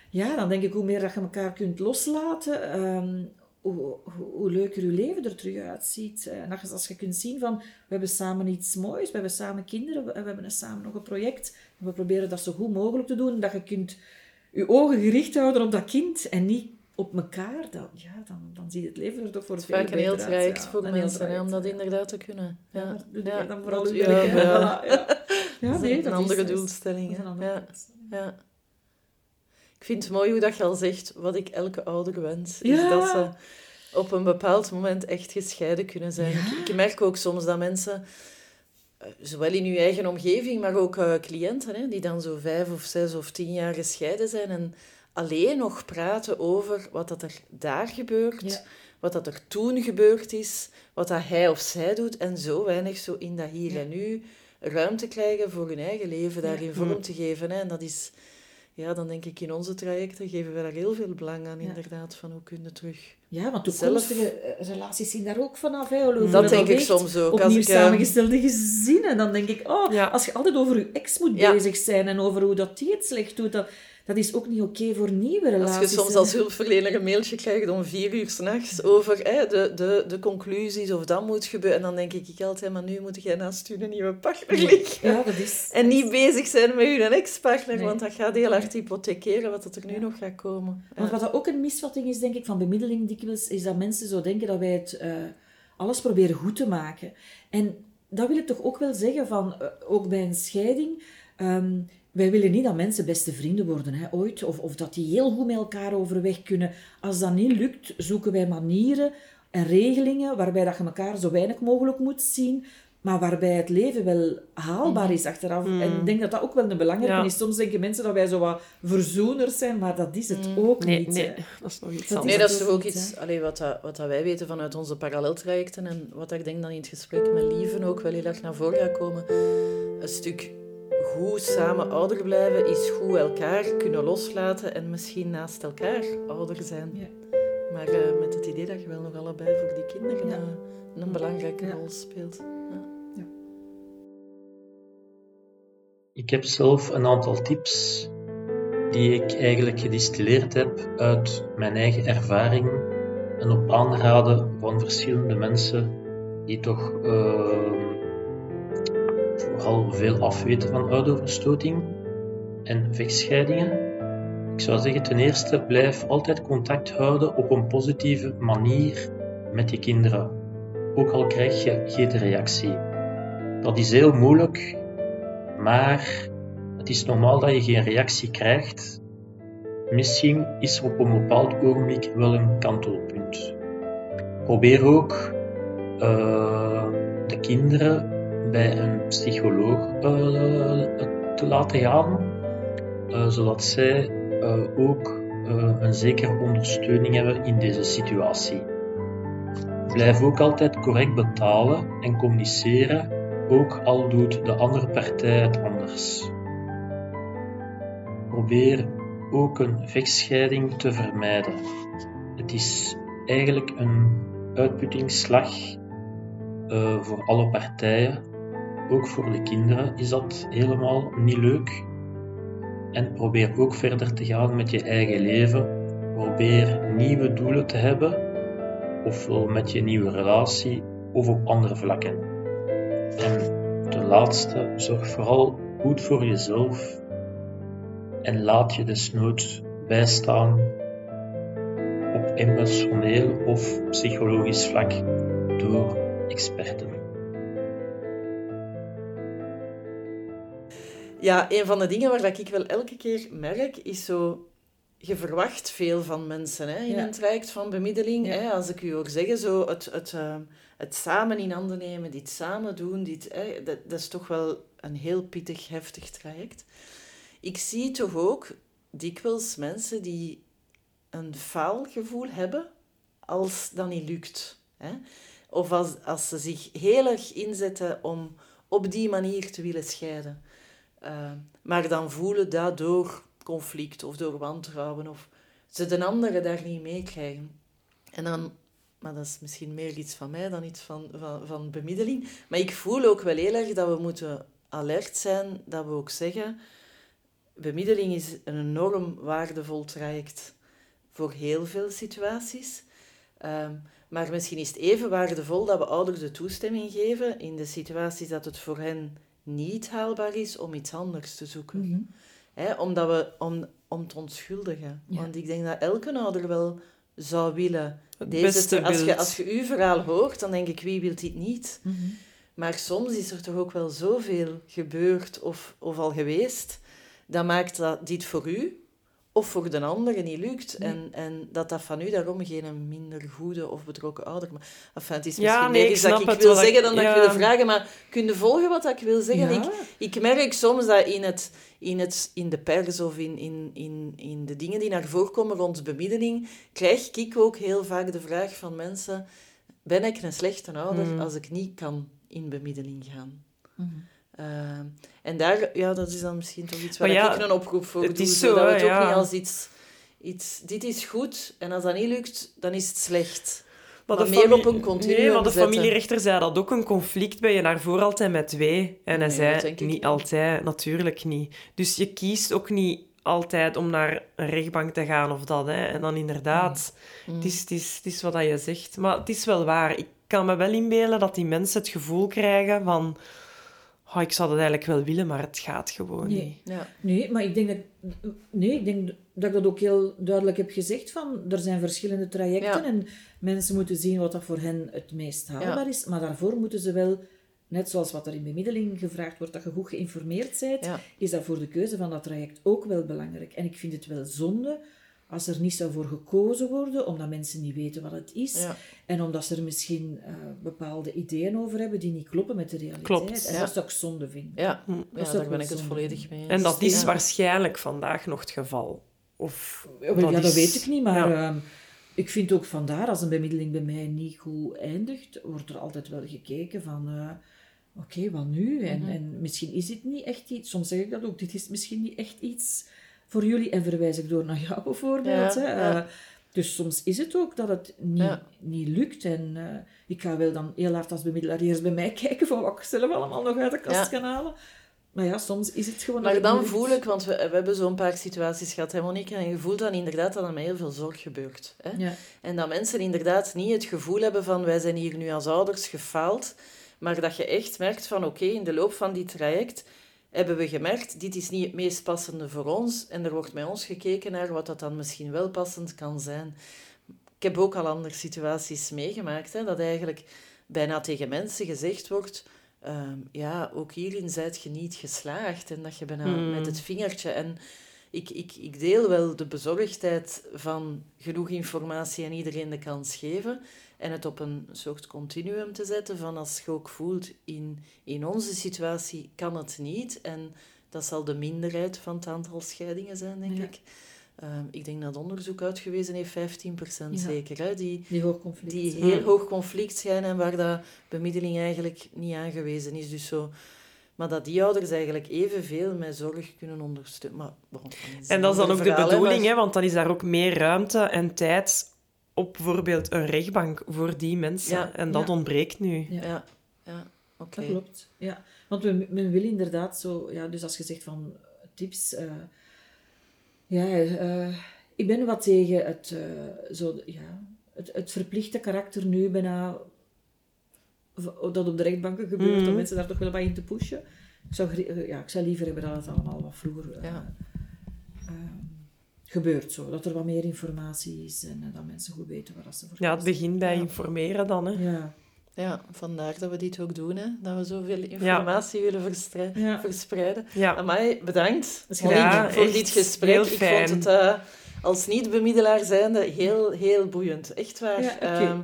ja, dan denk ik hoe meer dat je elkaar kunt loslaten, ehm, hoe, hoe, leuker je leven er terug uitziet. En als, als je kunt zien van, we hebben samen iets moois, we hebben samen kinderen, we, we hebben samen nog een project. We proberen dat zo goed mogelijk te doen, dat je kunt je ogen gericht houden op dat kind en niet op elkaar. Dan, ja, dan, dan zie je het leven er toch voor Het vaak een heel traject ja. voor mensen hè, om dat inderdaad te kunnen. Ja, Ja, dan vooral leuk, ja, ja. Ja. Dat nee, een andere doelstelling. Ja, ja. Ik vind het mooi hoe dat je al zegt, wat ik elke ouder wens, is dat ze op een bepaald moment echt gescheiden kunnen zijn. Ik merk ook soms dat mensen, eh, zowel in uw eigen omgeving, maar ook eh, cliënten, hè, die dan zo vijf of zes of tien jaar gescheiden zijn en alleen nog praten over wat dat er daar gebeurt, Ja. wat dat er toen gebeurd is, wat dat hij of zij doet en zo weinig zo in dat hier Ja. en nu ruimte krijgen voor hun eigen leven daarin Ja. vorm Mm. te geven. Hè. En dat is, ja, dan denk ik in onze trajecten geven we daar heel veel belang aan, Ja. inderdaad, van hoe kun je terug... Ja, want toekomstige eh, relaties zien daar ook vanaf. Hè, hoe Dat denk ik soms ook. Opnieuw Als ik, eh, samengestelde gezinnen. Dan denk ik, oh, Ja. als je altijd over je ex moet Ja. bezig zijn en over hoe dat die het slecht doet, dat, dat is ook niet oké voor nieuwe relaties. Als je soms als hulpverlener een mailtje krijgt om vier uur s'nachts over hè, de, de, de conclusies of dat moet gebeuren, en dan denk ik, ik altijd, maar nu moet jij naast je nieuwe partner liggen. Ja, dat is... En niet bezig zijn met je ex-partner, Nee. want dat gaat heel hard hypothekeren wat dat er nu nog gaat komen. Want wat dat ook een misvatting is, denk ik, van bemiddeling is dat mensen zo denken dat wij het eh, alles proberen goed te maken. En dat wil ik toch ook wel zeggen, van, eh, ook bij een scheiding, ehm, wij willen niet dat mensen beste vrienden worden, hè, ooit, of, of dat die heel goed met elkaar overweg kunnen. Als dat niet lukt, zoeken wij manieren en regelingen waarbij dat je elkaar zo weinig mogelijk moet zien, maar waarbij het leven wel haalbaar is achteraf. En ik denk dat dat ook wel een belangrijke Ja. is. Soms denken mensen dat wij zo wat verzoeners zijn, maar dat is het ook Nee, niet. nee, hè. dat is nog iets Dat anders. Nee, dat is toch ook iets allee, wat, dat, wat dat wij weten vanuit onze paralleltrajecten en wat ik denk dan in het gesprek met Lieven ook wel heel erg naar voren gaat komen. Een stuk goed samen ouder blijven is goed elkaar kunnen loslaten en misschien naast elkaar ouder zijn. Ja. Maar eh, met het idee dat je wel nog allebei voor die kinderen Ja. eh, een belangrijke Ja. rol speelt. Ik heb zelf een aantal tips die ik eigenlijk gedistilleerd heb uit mijn eigen ervaring en op aanraden van verschillende mensen die toch ehm, vooral veel afweten van ouderverstoting en vechtscheidingen. Ik zou zeggen, ten eerste, blijf altijd contact houden op een positieve manier met je kinderen. Ook al krijg je geen reactie. Dat is heel moeilijk, maar het is normaal dat je geen reactie krijgt. Misschien is er op een bepaald ogenblik wel een kantelpunt. Probeer ook eh, de kinderen bij een psycholoog eh, te laten gaan, eh, zodat zij ook een zekere ondersteuning hebben in deze situatie. Blijf ook altijd correct betalen en communiceren, ook al doet de andere partij het anders. Probeer ook een vechtscheiding te vermijden. Het is eigenlijk een uitputtingsslag eh, voor alle partijen. Ook voor de kinderen is dat helemaal niet leuk. En probeer ook verder te gaan met je eigen leven. Probeer nieuwe doelen te hebben, ofwel met je nieuwe relatie of op andere vlakken. En ten laatste, zorg vooral goed voor jezelf en laat je desnoods bijstaan op emotioneel of psychologisch vlak door experten. Ja, een van de dingen waar ik wel elke keer merk, is zo... Je verwacht veel van mensen hè, in Ja. een traject van bemiddeling. Ja. Hè, als ik u hoor zeggen, zo het, het, eh, het samen in handen nemen, dit samen doen, dit, hè, dat, dat is toch wel een heel pittig, heftig traject. Ik zie toch ook dikwijls mensen die een faalgevoel hebben als dat niet lukt. Hè? Of als, als ze zich heel erg inzetten om op die manier te willen scheiden. Uh, maar dan voelen dat door conflict of door wantrouwen of ze de anderen daar niet meekrijgen. En dan, maar dat is misschien meer iets van mij dan iets van, van, van bemiddeling. Maar ik voel ook wel heel erg dat we moeten alert zijn, dat we ook zeggen, bemiddeling is een enorm waardevol traject voor heel veel situaties. Um, maar misschien is het even waardevol dat we ouders de toestemming geven in de situaties dat het voor hen niet haalbaar is om iets anders te zoeken. Mhm. Hè, omdat we, om, om te onschuldigen. Ja. Want ik denk dat elke ouder wel zou willen. Het Deze, beste als, je, als je uw verhaal hoort, dan denk ik, wie wil dit niet? Mhm. Maar soms is er toch ook wel zoveel gebeurd of, of al geweest, dat maakt dat dit voor u of voor de andere niet lukt. Nee. En, en dat dat van u daarom geen minder goede of betrokken ouder... Maar, enfin, het is Ja, misschien nee, meer ik iets dat ik wil zeggen dan dat ja. ik wil vragen. Maar kun je volgen wat ik wil zeggen? Ja. Ik, ik merk soms dat in, het, in, het, in de pers of in, in, in, in de dingen die naar voren komen rond bemiddeling, krijg ik ook heel vaak de vraag van mensen... Ben ik een slechte ouder Hmm. als ik niet kan in bemiddeling gaan? Mhm. Uh, en daar, ja, dat is dan misschien toch iets waar Maar ja, ik een oproep voor het doe, is zo, zodat we het ook niet als iets, iets... Dit is goed, en als dat niet lukt, dan is het slecht. Maar de meer familie- op een continuum Nee, maar de zetten. familierechter zei dat ook een conflict ben je naar voor altijd met twee. En hij Nee, zei, dat niet niet. altijd, natuurlijk niet. Dus je kiest ook niet altijd om naar een rechtbank te gaan of dat. Hè. En dan inderdaad, Mm. het, is, het, is, het is wat dat je zegt. Maar het is wel waar. Ik kan me wel inbeelden dat die mensen het gevoel krijgen van... Oh, ik zou dat eigenlijk wel willen, maar het gaat gewoon Nee. niet. Ja. Nee, maar ik denk dat, nee, ik denk dat ik dat ook heel duidelijk heb gezegd. Van, er zijn verschillende trajecten Ja. en mensen moeten zien wat dat voor hen het meest haalbaar Ja. is. Maar daarvoor moeten ze wel, net zoals wat er in bemiddeling gevraagd wordt, dat je goed geïnformeerd bent, Ja. is dat voor de keuze van dat traject ook wel belangrijk. En ik vind het wel zonde als er niet zou voor gekozen worden, omdat mensen niet weten wat het is. Ja. En omdat ze er misschien eh, bepaalde ideeën over hebben die niet kloppen met de realiteit. Klopt, En ja. dat zou ik zonde vinden. Ja, Dat daar ben ik het volledig mee eens. En dat is Ja. waarschijnlijk vandaag nog het geval. Of Ja, wel, ja, dat is- weet ik niet, maar Ja. ehm, ik vind ook vandaar, als een bemiddeling bij mij niet goed eindigt, wordt er altijd wel gekeken van, eh, oké, wat nu? En, Mhm. en misschien is dit niet echt iets, soms zeg ik dat ook, dit is misschien niet echt iets voor jullie, en verwijs ik door naar jou bijvoorbeeld. Ja, hè. ja. Eh, dus soms is het ook dat het niet, Ja. niet lukt. En eh, ik ga wel dan heel hard als bemiddelaar eerst bij mij kijken van wat ik zelf allemaal nog uit de kast kan halen. Maar ja, soms is het gewoon... Maar dan voel ik, want we, we hebben zo'n paar situaties gehad, hè Monique, en je voelt dan inderdaad dat er met heel veel zorg gebeurt. Hè? Ja. En dat mensen inderdaad niet het gevoel hebben van wij zijn hier nu als ouders gefaald, maar dat je echt merkt van oké, in de loop van die traject hebben we gemerkt, dit is niet het meest passende voor ons en er wordt bij ons gekeken naar wat dat dan misschien wel passend kan zijn. Ik heb ook al andere situaties meegemaakt, hè, dat eigenlijk bijna tegen mensen gezegd wordt, ehm, ja, ook hierin zijt je niet geslaagd en dat je bijna Hmm. met het vingertje en ik, ik, ik deel wel de bezorgdheid van genoeg informatie en iedereen de kans geven. En het op een soort continuum te zetten van als je ook voelt, in, in onze situatie kan het niet. En dat zal de minderheid van het aantal scheidingen zijn, denk Ja. ik. Ehm, ik denk dat onderzoek uitgewezen heeft 15% Ja. zeker. Hè, die, Die Mm. heel hoog conflict zijn en waar dat bemiddeling eigenlijk niet aangewezen is. Dus zo, maar dat die ouders eigenlijk evenveel met zorg kunnen ondersteunen. Maar, bon, dat En dat is dan ook de hè, bedoeling, maar- hè, want dan is daar ook meer ruimte en tijd op bijvoorbeeld een rechtbank voor die mensen. Ja, en dat ja. ontbreekt nu. Ja. Ja, ja oké. Dat klopt, ja. Want men, men wil inderdaad zo... Ja, dus als je zegt van eh, tips... eh, ja, eh, ik ben wat tegen het, eh, zo, ja, het, het verplichte karakter nu bijna... Dat op de rechtbanken gebeurt, Mhm. om mensen daar toch wel wat in te pushen. Ik zou, ja, ik zou liever hebben dat het allemaal wat vroeger eh, Ja. Gebeurt. Zo. Dat er wat meer informatie is en eh, dat mensen goed weten waar dat ze voor Ja, het begint bij Ja. informeren dan. Hè. Ja, Ja, vandaar dat we dit ook doen, hè. dat we zoveel informatie willen Ja. verspreiden. Ja. Amai, bedankt Ja, voor dit gesprek. heel Ik vond het eh, als niet-bemiddelaar zijnde heel, heel boeiend. Echt waar. Ja, oké. Ehm,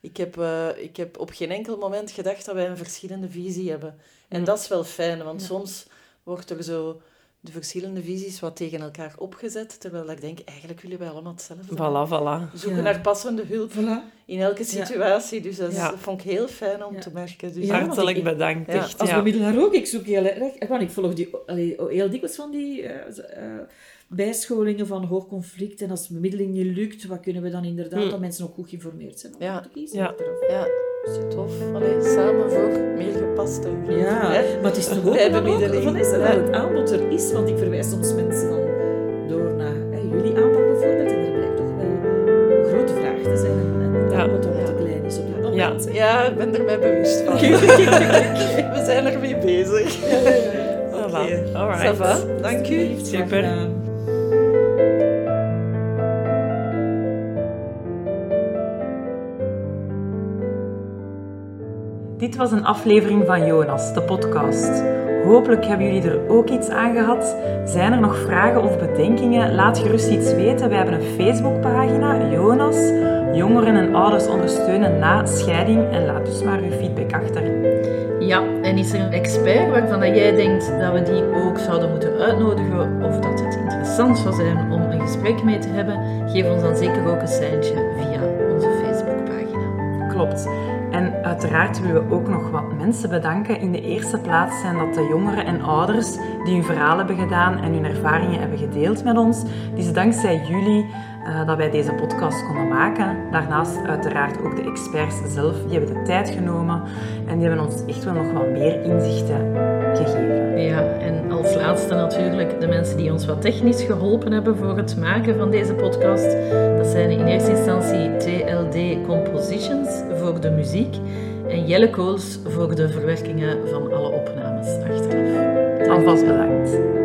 ik, heb, eh, ik heb op geen enkel moment gedacht dat wij een verschillende visie hebben. En dat is wel fijn, want Ja. soms wordt er zo de verschillende visies wat tegen elkaar opgezet, terwijl ik denk, eigenlijk willen wij allemaal hetzelfde. Voilà, zoeken Ja. naar passende hulp voilà. in elke Ja. situatie. Dus dat, is- Ja. dat vond ik heel fijn om Ja. te merken. Dus Hartelijk ik- bedankt. Ja, echt, Als bemiddelaar ook. Ik zoek heel erg... eh, Want ik volg die, allee, heel dikwijls van die eh, eh, bijscholingen van hoog conflict. En als bemiddeling niet lukt, wat kunnen we dan inderdaad... Hm. Dat mensen ook goed geïnformeerd zijn om Ja. te kiezen. Ja. Ja, tof. Allee, samen voor meer gepaste hulp. Ja, hè? maar het is toch ook van is er Ja. wel het aanbod er is. Want ik verwijs soms mensen dan door naar hè, jullie aanpak bijvoorbeeld. En er blijkt toch wel een grote vraag te zijn. En, het Ja. aanbod dat Ja. te klein is op dit moment. Ja. Ja, ik ben er mij bewust van. We zijn ermee bezig. Voilà. Oké. Alright. Ça va? Dank u. Super. Dit was een aflevering van Jonas, de podcast. Hopelijk hebben jullie er ook iets aan gehad. Zijn er nog vragen of bedenkingen? Laat gerust iets weten. We hebben een Facebookpagina, Jonas. Jongeren en ouders ondersteunen na scheiding. En laat dus maar uw feedback achter. Ja, en is er een expert waarvan dat jij denkt dat we die ook zouden moeten uitnodigen of dat het interessant zou zijn om een gesprek mee te hebben? Geef ons dan zeker ook een seintje via onze Facebookpagina. Klopt. Uiteraard willen we ook nog wat mensen bedanken. In de eerste plaats zijn dat de jongeren en ouders die hun verhaal hebben gedaan en hun ervaringen hebben gedeeld met ons. Het is dankzij jullie eh, dat wij deze podcast konden maken. Daarnaast uiteraard ook de experts zelf, die hebben de tijd genomen en die hebben ons echt wel nog wat meer inzichten gegeven. Ja, als laatste natuurlijk de mensen die ons wat technisch geholpen hebben voor het maken van deze podcast. Dat zijn in eerste instantie TLD Compositions voor de muziek en Jelle Kools voor de verwerkingen van alle opnames achteraf. Alvast bedankt.